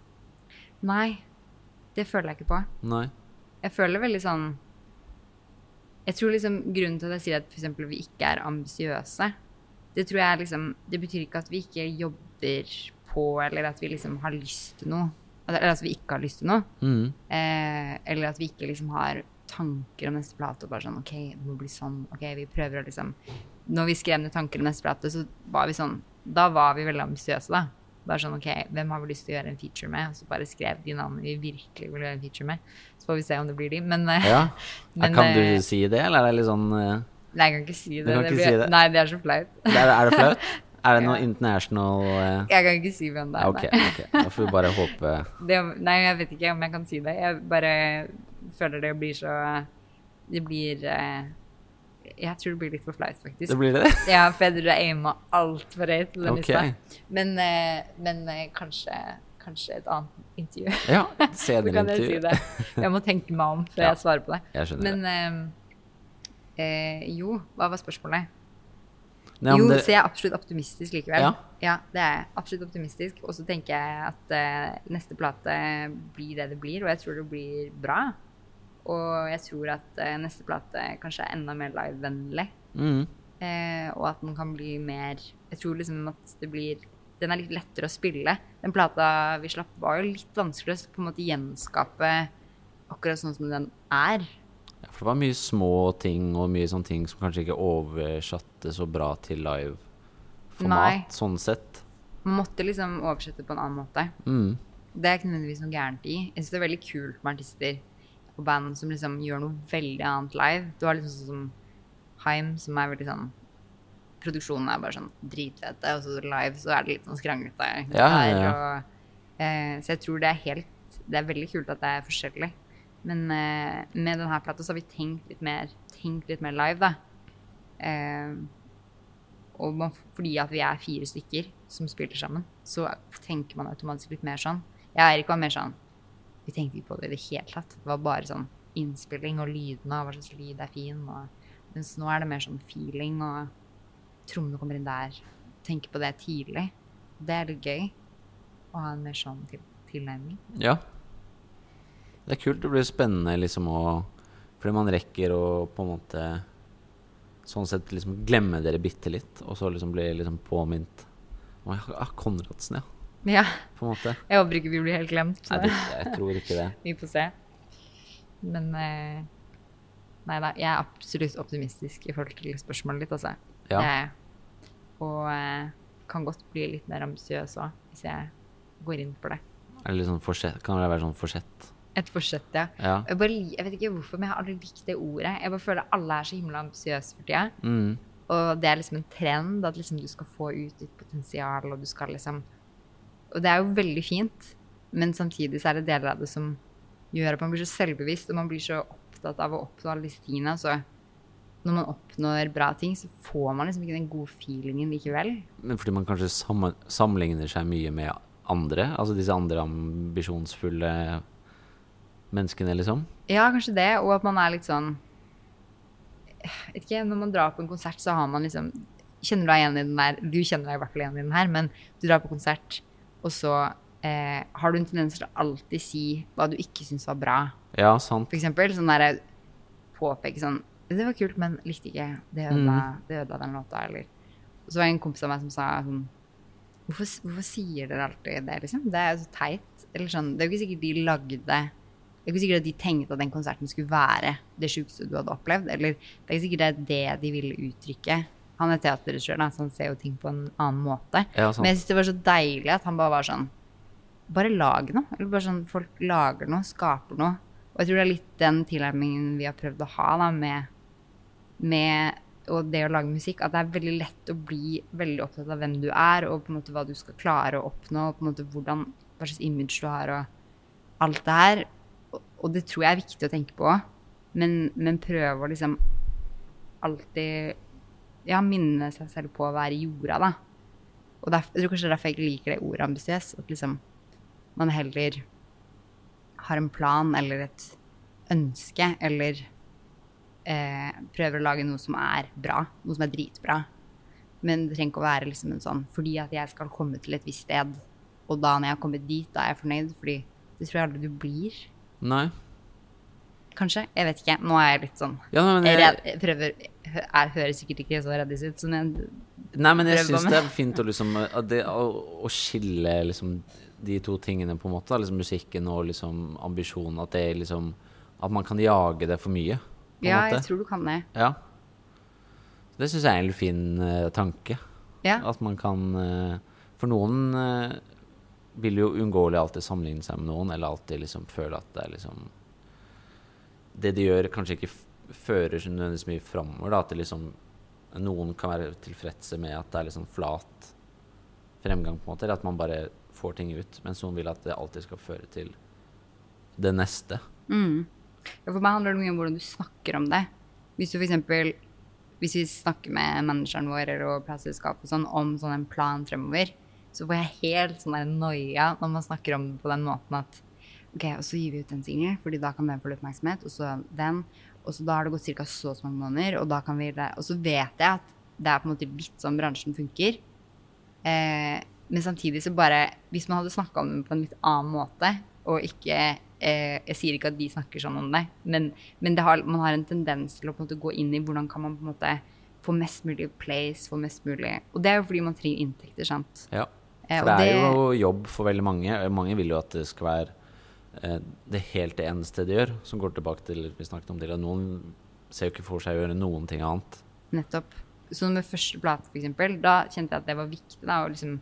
Nei, det føler jeg ikke på. Nei. Jeg føler veldig sånn Jeg tror liksom grunnen til at jeg sier at for eksempel vi ikke er ambisiøse, det tror jeg liksom Det betyr ikke at vi ikke jobber på, eller at vi liksom har lyst til noe. Eller at vi ikke har lyst til noe. Mm. Eh, eller at vi ikke liksom har tanker om neste plate og bare sånn OK, det må bli sånn. OK, vi prøver å liksom Når vi skrev ned tanker om neste plate, så var vi sånn Da var vi veldig ambisiøse, da. Bare sånn OK, hvem har vi lyst til å gjøre en feature med? Og så bare skrev de navnene vi virkelig vil gjøre en feature med. Så får vi se om det blir de. Men, eh, Ja. men kan du eh, si det, eller er det litt sånn uh... Nei, jeg kan ikke si det. det ikke blir, si det. Nei, det er så flaut. er, er det flaut? Er det noe Ja. international uh... Jeg kan ikke si hvem det er. Ok, nei. ok. Da får vi bare håpe Det, nei, jeg vet ikke om jeg kan si det. Jeg bare føler det blir så Det blir eh, Jeg tror det blir litt for flaut, faktisk. Det blir det? Ja, for jeg tror jeg aima altfor høyt til den Ok. lista. Men, eh, men eh, kanskje, kanskje et annet intervju. Ja. senere intervju. jeg si. Jeg må tenke meg om før Ja. jeg svarer på det. Jeg skjønner. Men eh, eh, jo, hva var spørsmålet? Nei, jo, det- så jeg er absolutt optimistisk likevel. Ja. det er jeg. Absolutt optimistisk. Og så tenker jeg at eh, neste plate blir det det blir, og jeg tror det blir bra. Og jeg tror at eh, neste plate kanskje er enda mer livevennlig. Mm. Eh, og at den kan bli mer Jeg tror liksom at det blir Den er litt lettere å spille. Den plata vi slapp, var jo litt vanskelig å på en måte gjenskape akkurat sånn som den er. Ja, for det var mye små ting og mye sånne ting som kanskje ikke oversatte så bra til live format, Nei. sånn sett. Man måtte liksom oversette på en annen måte. Mm. Det er ikke nødvendigvis noe gærent i. Jeg synes det er veldig kult med artister og band som liksom gjør noe veldig annet live. Du har liksom sånn som Haim, som er veldig sånn Produksjonen er bare sånn dritfete, og så live så er det litt sånn skranglete. Ja, ja, ja. Eh, så jeg tror det er helt Det er veldig kult at det er forskjellig. Men eh, med denne plata så har vi tenkt litt mer, tenkt litt mer live, da. Eh, og man, fordi at vi er fire stykker som spiller sammen, så tenker man automatisk litt mer sånn. Jeg og Eirik var mer sånn Vi tenkte ikke på det i det hele tatt. Det var bare sånn innspilling og lydene og hva slags lyd er fin. Og, mens nå er det mer sånn feeling, og trommene kommer inn der. Tenke på det tidlig. Det er litt gøy å ha en mer sånn til, tilnærming. Ja. Det er kult. Det blir spennende liksom å Fordi man rekker å på en måte sånn sett liksom glemme dere bitte litt, og så liksom bli liksom påminnet ah, Konradsen, ja. Ja. På en måte. Jeg håper ikke vi blir helt glemt. Nei, det, jeg tror ikke det. Vi får se. Men eh, Nei da, jeg er absolutt optimistisk i forhold til spørsmålet ditt, altså. Ja. Jeg. Og eh, kan godt bli litt mer ambisiøs òg, hvis jeg går inn for det. Er litt sånn forsett, kan det være sånn forsett? Et forsett, ja. Ja. Jeg, bare, jeg vet ikke hvorfor, men jeg har aldri likt det ordet. Jeg bare føler alle er så himla ambisiøse for tida. Mm. Og det er liksom en trend at liksom du skal få ut ditt potensial, og du skal liksom Og det er jo veldig fint, men samtidig så er det deler av det som gjør at man blir så selvbevisst, og man blir så opptatt av å oppnå alle disse tingene. Så når man oppnår bra ting, så får man liksom ikke den gode feelingen likevel. Men fordi man kanskje sammenligner seg mye med andre? Altså disse andre ambisjonsfulle menneskene, liksom? Ja, kanskje det, og at man er litt sånn vet ikke, Når man drar på en konsert, så har man liksom Kjenner du deg igjen i den der? Du kjenner deg i hvert fall igjen i den her, men du drar på konsert, og så eh, har du en tendens til å alltid si hva du ikke syns var bra. Ja, sant. For eksempel sånn derre påpeke sånn Det var kult, men likte ikke. Det ødela, det ødela den låta, eller Og så var det en kompis av meg som sa sånn Hvorfor, hvorfor sier dere alltid det, liksom? Det er jo så teit. Eller sånn Det er jo ikke sikkert de lagde Det er ikke sikkert at de tenkte at den konserten skulle være det sjukeste du hadde opplevd. Eller det er ikke sikkert det er det de ville uttrykke. Han er teaterregissør, så han ser jo ting på en annen måte. Ja. Men jeg syns det var så deilig at han bare var sånn Bare lag noe. Eller bare sånn folk lager noe, skaper noe. Og jeg tror det er litt den tilnærmingen vi har prøvd å ha da, med, med og det å lage musikk, at det er veldig lett å bli veldig opptatt av hvem du er, og på en måte hva du skal klare å oppnå, og på en måte hvordan, hva slags image du har, og alt det her. Og, det tror jeg er viktig å tenke på, men, men prøve å liksom alltid ja, minne seg selv på å være i jorda, da. Og derfor, jeg tror kanskje er derfor jeg ikke liker det ordet ambisiøs. At liksom man heller har en plan eller et ønske, eller eh, prøver å lage noe som er bra, noe som er dritbra. Men det trenger ikke å være liksom en sånn fordi at jeg skal komme til et visst sted, og da når jeg har kommet dit, da er jeg fornøyd, fordi det tror jeg aldri du blir. Nei. Kanskje? Jeg vet ikke. Nå er jeg litt sånn Ja, jeg, jeg prøver Jeg høres sikkert ikke så reddis ut som jeg nei, men jeg syns det er fint å liksom det, å, å skille liksom de to tingene, på en måte. Liksom musikken og liksom ambisjonen. At det liksom At man kan jage det for mye. På Ja, måte. jeg tror du kan det. Ja. Det syns jeg er en fin uh, tanke. Ja. At man kan uh, For noen uh, vil jo uunngåelig alltid sammenligne seg med noen, eller alltid liksom føle at det er liksom Det de gjør, kanskje ikke fører så nødvendigvis mye framover. At liksom Noen kan være tilfredse med at det er liksom flat fremgang, på en måte, eller at man bare får ting ut, mens noen vil at det alltid skal føre til det neste. Mm. Ja, for meg handler det mye om hvordan du snakker om det. Hvis du f.eks. hvis vi snakker med manageren vår og plateselskapet sånn, om sånn en plan fremover, så får jeg helt sånn noia når man snakker om det på den måten at ok, og så gir vi ut en singel, fordi da kan den få litt oppmerksomhet, og så den, og så da har det gått ca. så mange måneder, og da kan vi. Og så vet jeg at det er på en måte litt sånn bransjen funker. Eh, men samtidig så bare Hvis man hadde snakka om det på en litt annen måte, og ikke eh, Jeg sier ikke at de snakker sånn om det, men, men det har, man har en tendens til å på en måte gå inn i hvordan kan man på en måte få mest mulig place, få mest mulig Og det er jo fordi man trenger inntekter, sant. Ja. Eh, For det er jo jobb for veldig mange. Mange vil jo at det skal være det helt eneste de gjør, som går tilbake til vi snakket om tidligere. Noen ser jo ikke for seg å gjøre noen ting annet. Nettopp. Så med første plate, eksempel, da kjente jeg at det var viktig da, å liksom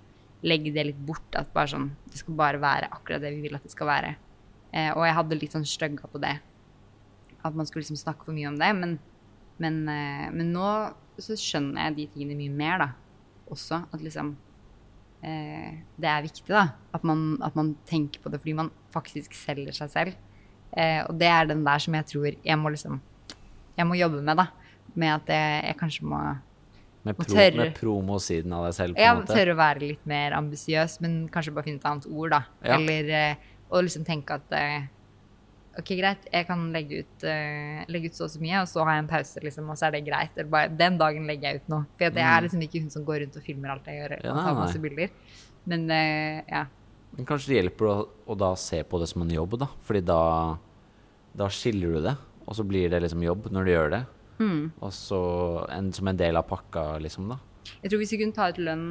legge det litt bort. At bare sånn, det skal bare være akkurat det vi vil at det skal være. Eh, og jeg hadde litt sånn stygga på det. At man skulle liksom snakke for mye om det. Men, men, eh, men nå så skjønner jeg de tingene mye mer, da. Også. At liksom eh, Det er viktig, da. At man, at man tenker på det fordi man faktisk selger seg selv. Eh, og det er den der som jeg tror jeg må liksom Jeg må jobbe med, da. Med at jeg, jeg kanskje må Med, Og pro, tørre. med promosiden av deg selv, på en måte. Tørre å være litt mer ambisiøs, men kanskje bare finne et annet ord, da. Ja. Eller eh, og liksom tenke at eh, OK, greit, jeg kan legge ut, uh, legge ut så og så mye, og så har jeg en pause, liksom, og så er det greit. Eller bare den dagen legger jeg ut noe. For jeg er liksom ikke hun som går rundt og filmer alt jeg gjør, Mm. Ja, og tar masse bilder. Men uh, ja. Men kanskje det hjelper å, å da se på det som en jobb, da. Fordi da, da skiller du det, og så blir det liksom jobb når du gjør det. Mm. Og så en, som en del av pakka, liksom, da. Jeg tror hvis vi kunne ta ut lønn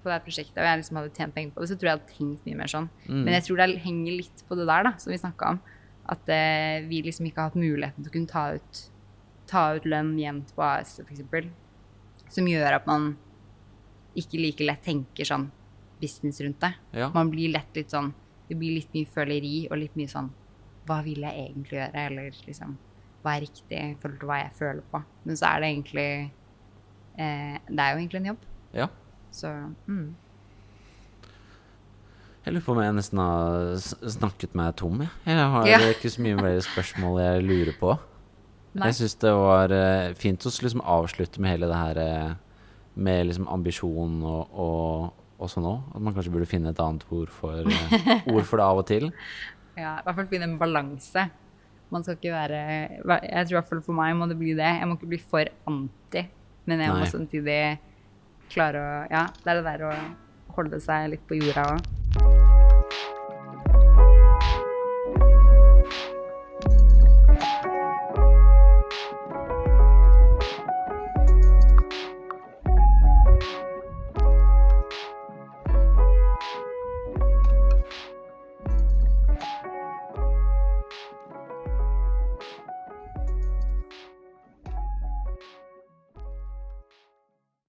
på det prosjektet, og jeg liksom hadde tjent penger på det, så tror jeg jeg hadde tenkt mye mer sånn. Mm. Men jeg tror det henger litt på det der, da, som vi snakka om. At eh, vi liksom ikke har hatt muligheten til å kunne ta ut, ta ut lønn jevnt på AS, f.eks. Som gjør at man ikke like lett tenker sånn business rundt det. Ja. Man blir lett litt sånn Det blir litt mye føleri og litt mye sånn Hva vil jeg egentlig gjøre? Eller liksom Hva er riktig i forhold til hva jeg føler på? Men så er det egentlig eh, Det er jo egentlig en jobb. ja. Så mm. Jeg lurer på om jeg nesten har snakket meg tom, jeg. Jeg har Ja. ikke så mye flere spørsmål jeg lurer på. Nei. Jeg syns det var eh, fint å liksom avslutte med hele det her eh, med liksom ambisjon og, og, og nå. At man kanskje burde finne et annet ord for, eh, ord for det av og til. Ja, i hvert fall finne en balanse. Man skal ikke være Jeg tror i hvert fall for meg må det bli det. Jeg må ikke bli for anti, men jeg må samtidig klare å Ja, det er det der å holde seg litt på jorda òg.